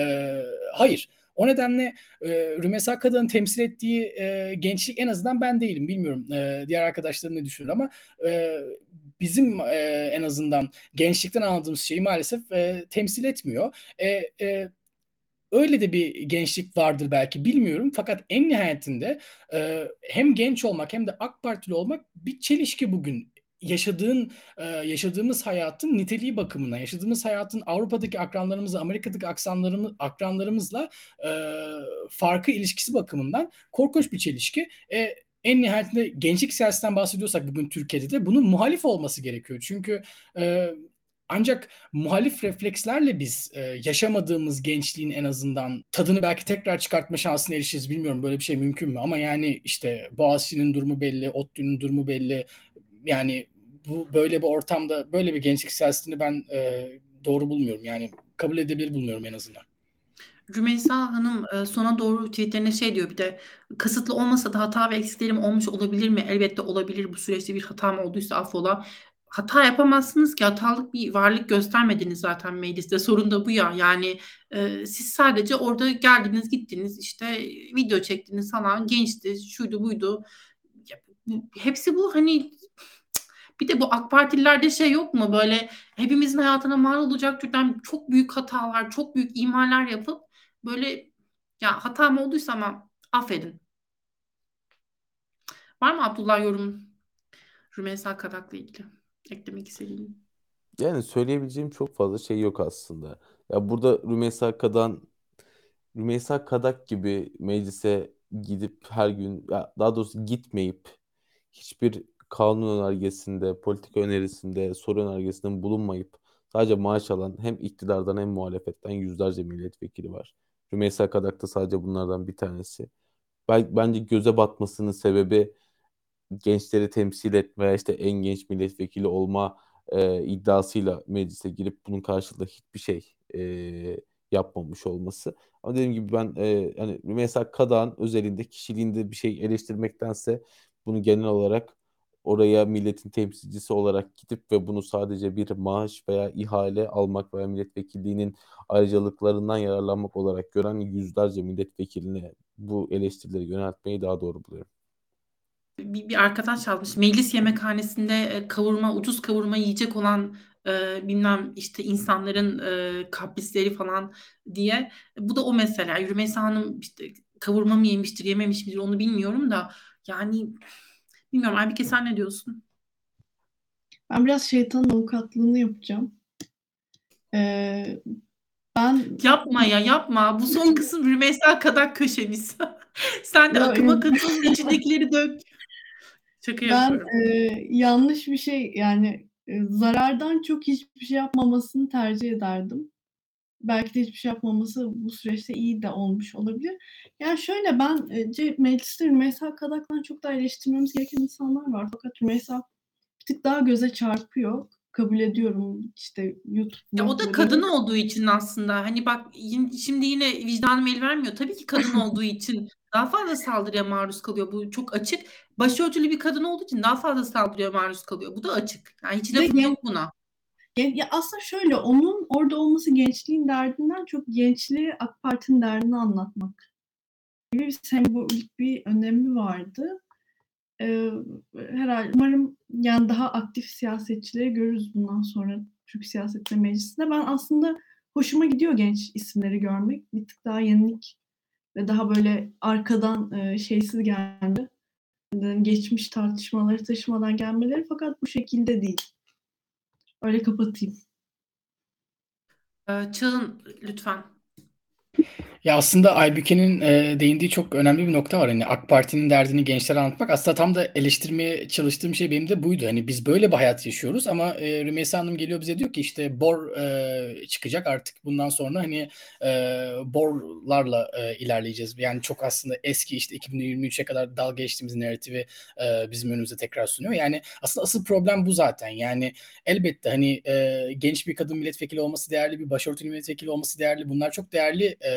hayır. O nedenle e, Rümeysa Kadı'nın temsil ettiği e, gençlik en azından ben değilim. Bilmiyorum e, diğer arkadaşlarım ne düşünür ama e, bizim e, en azından gençlikten anladığımız şeyi maalesef e, temsil etmiyor. E, e, öyle de bir gençlik vardır belki bilmiyorum. Fakat en nihayetinde e, hem genç olmak hem de AK Partili olmak bir çelişki bugün yaşadığın yaşadığımız hayatın niteliği bakımından, yaşadığımız hayatın Avrupa'daki akranlarımızla, Amerika'daki aksanlarımız, akranlarımızla e, farkı ilişkisi bakımından korkunç bir çelişki. E, en nihayetinde gençlik siyasetinden bahsediyorsak bugün Türkiye'de de bunun muhalif olması gerekiyor. Çünkü e, ancak muhalif reflekslerle biz e, yaşamadığımız gençliğin en azından tadını belki tekrar çıkartma şansına erişiriz. Bilmiyorum böyle bir şey mümkün mü? Ama yani işte Boğaziçi'nin durumu belli, ODTÜ'nün durumu belli. Yani bu böyle bir ortamda böyle bir gençlik siyasetini ben e, doğru bulmuyorum. Yani kabul edebilir bulmuyorum en azından. Rümeysa Hanım e, sona doğru tweetlerine şey diyor bir de kasıtlı olmasa da hata ve eksiklerim olmuş olabilir mi? Elbette olabilir. Bu süreçte bir hatam olduysa affola. Hata yapamazsınız ki hatalık bir varlık göstermediniz zaten mecliste. Sorun da bu ya. Yani e, siz sadece orada geldiniz gittiniz işte video çektiniz falan gençti şuydu buydu. Hepsi bu hani bir de bu AK Partililerde şey yok mu böyle hepimizin hayatına mal olacak türden çok büyük hatalar, çok büyük imaller yapıp böyle ya hatam olduysa ama affedin. Var mı Abdullah yorum Rümeysa Kadak'la ilgili eklemek istediğin? Yani söyleyebileceğim çok fazla şey yok aslında. Ya burada Rümeysa Kadan Rümeysa Kadak gibi meclise gidip her gün ya daha doğrusu gitmeyip hiçbir kanun önergesinde, politika önerisinde, soru önergesinde bulunmayıp sadece maaş alan hem iktidardan hem muhalefetten yüzlerce milletvekili var. Rümeysa Kadak da sadece bunlardan bir tanesi. Bence göze batmasının sebebi gençleri temsil etme, işte en genç milletvekili olma e, iddiasıyla meclise girip bunun karşılığında hiçbir şey e, yapmamış olması. Ama dediğim gibi ben e, yani Rümeysa Kadak'ın özelinde kişiliğinde bir şey eleştirmektense bunu genel olarak oraya milletin temsilcisi olarak gidip ve bunu sadece bir maaş veya ihale almak veya milletvekilliğinin ayrıcalıklarından yararlanmak olarak gören yüzlerce milletvekiline bu eleştirileri yöneltmeyi daha doğru buluyorum. Bir, bir arkadaş yazmış. Meclis yemekhanesinde e, kavurma, ucuz kavurma yiyecek olan e, bilmem işte insanların e, kaprisleri falan diye. Bu da o mesela. Rümeysa Hanım işte kavurma mı yemiştir, yememiş midir onu bilmiyorum da yani Bilmiyorum Aybike sen ne diyorsun? Ben biraz şeytanın avukatlığını yapacağım. Ee, ben Yapma ya yapma. Bu son [LAUGHS] kısım Rümeysa Kadak köşemiz. [LAUGHS] Sen de Ya, akıma katıl, içindekileri dök. Şaka ben yapıyorum. e, yanlış bir şey yani e, zarardan çok hiçbir şey yapmamasını tercih ederdim. Belki de hiçbir şey yapmaması bu süreçte iyi de olmuş olabilir. Yani şöyle ben e, mecliste Rümeysa Kadak'tan çok daha eleştirmemiz gereken insanlar var. Fakat Rümeysa bir tık daha göze çarpıyor. Kabul ediyorum işte YouTube Ya o da kadın olduğu için aslında hani bak şimdi yine vicdanım el vermiyor. Tabii ki kadın [LAUGHS] olduğu için daha fazla saldırıya maruz kalıyor. Bu çok açık. Başörtülü bir kadın olduğu için daha fazla saldırıya maruz kalıyor. Bu da açık. Yani hiç lafım yok buna. Ya, ya aslında şöyle onun orada olması gençliğin derdinden çok gençliği AK Parti'nin derdini anlatmak gibi bir sembolik bir önemi vardı. Ee, herhalde umarım yani daha aktif siyasetçileri görürüz bundan sonra Türk siyasetinde meclisinde. Ben aslında hoşuma gidiyor genç isimleri görmek. Bir tık daha yenilik ve daha böyle arkadan e, şeysiz geldi. Geçmiş tartışmaları taşımadan gelmeleri fakat bu şekilde değil. Öyle kapatayım. Ee, Çağın lütfen. Ya aslında Aybüke'nin e, değindiği çok önemli bir nokta var. Hani AK Parti'nin derdini gençlere anlatmak. Aslında tam da eleştirmeye çalıştığım şey benim de buydu. Hani biz böyle bir hayat yaşıyoruz ama e, Rümeysa Hanım geliyor bize diyor ki işte bor e, çıkacak artık bundan sonra hani e, borlarla e, ilerleyeceğiz. Yani çok aslında eski işte 2023'e kadar dalga geçtiğimiz narratifi e, bizim önümüze tekrar sunuyor. Yani aslında asıl problem bu zaten. Yani elbette hani e, genç bir kadın milletvekili olması değerli, bir başörtülü milletvekili olması değerli. Bunlar çok değerli e,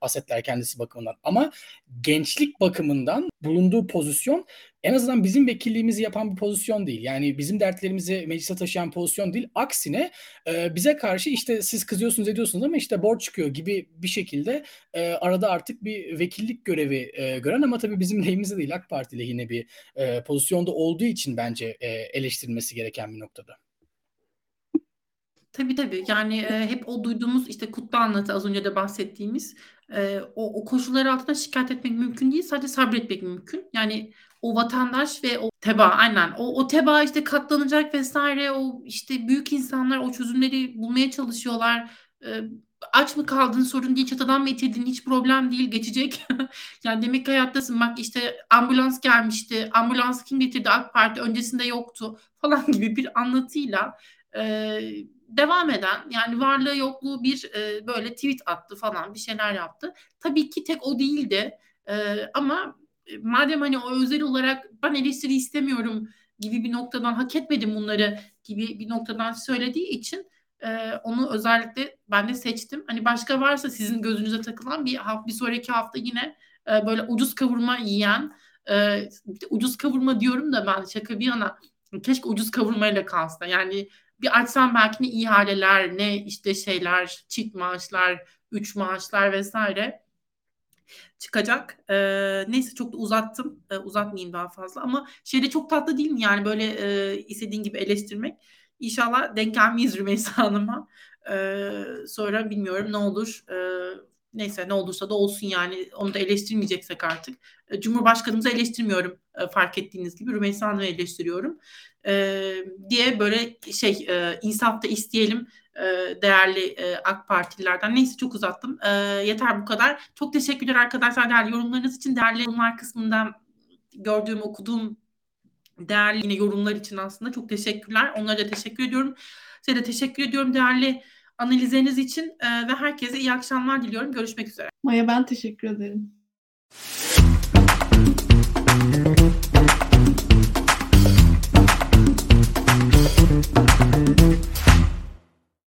asetler kendisi bakımından. Ama gençlik bakımından bulunduğu pozisyon en azından bizim vekilliğimizi yapan bir pozisyon değil. Yani bizim dertlerimizi meclise taşıyan pozisyon değil. Aksine e, bize karşı işte siz kızıyorsunuz ediyorsunuz ama işte borç çıkıyor gibi bir şekilde e, arada artık bir vekillik görevi e, gören ama tabii bizim lehimize değil AK Parti lehine bir e, pozisyonda olduğu için bence e, eleştirilmesi gereken bir noktada. Tabii tabii yani e, hep o duyduğumuz işte kutlu anlatı az önce de bahsettiğimiz e, o, o koşullar altında şikayet etmek mümkün değil sadece sabretmek mümkün. Yani o vatandaş ve o teba aynen o, o teba işte katlanacak vesaire o işte büyük insanlar o çözümleri bulmaya çalışıyorlar. E, aç mı kaldın sorun değil çatıdan mı itildin hiç problem değil geçecek. [LAUGHS] yani demek ki hayattasın bak işte ambulans gelmişti ambulans kim getirdi AK Parti öncesinde yoktu falan [LAUGHS] gibi bir anlatıyla e, devam eden yani varlığı yokluğu bir e, böyle tweet attı falan bir şeyler yaptı. Tabii ki tek o değildi e, ama madem hani o özel olarak ben eleştiri istemiyorum gibi bir noktadan hak etmedim bunları gibi bir noktadan söylediği için e, onu özellikle ben de seçtim. Hani başka varsa sizin gözünüze takılan bir bir sonraki hafta yine e, böyle ucuz kavurma yiyen e, ucuz kavurma diyorum da ben şaka bir yana keşke ucuz kavurmayla kalsa. Yani bir açsam belki ne ihaleler ne işte şeyler çift maaşlar, üç maaşlar vesaire çıkacak. Ee, neyse çok da uzattım. Ee, uzatmayayım daha fazla ama şeyde çok tatlı değil mi? Yani böyle e, istediğin gibi eleştirmek. İnşallah denk gelmeyiz Rümeysa Hanım'a. Ee, sonra bilmiyorum ne olur. Ee, neyse ne olursa da olsun yani onu da eleştirmeyeceksek artık. Cumhurbaşkanımızı eleştirmiyorum e, fark ettiğiniz gibi. Rümeysa Hanım'ı eleştiriyorum. Ee, diye böyle şey e, insaf da isteyelim e, değerli e, AK Partililerden. Neyse çok uzattım. E, yeter bu kadar. Çok teşekkürler arkadaşlar değerli yorumlarınız için. Değerli yorumlar kısmında gördüğüm, okuduğum değerli yine yorumlar için aslında çok teşekkürler. Onlara da teşekkür ediyorum. Size de teşekkür ediyorum değerli analizleriniz için e, ve herkese iyi akşamlar diliyorum. Görüşmek üzere. Maya ben teşekkür ederim.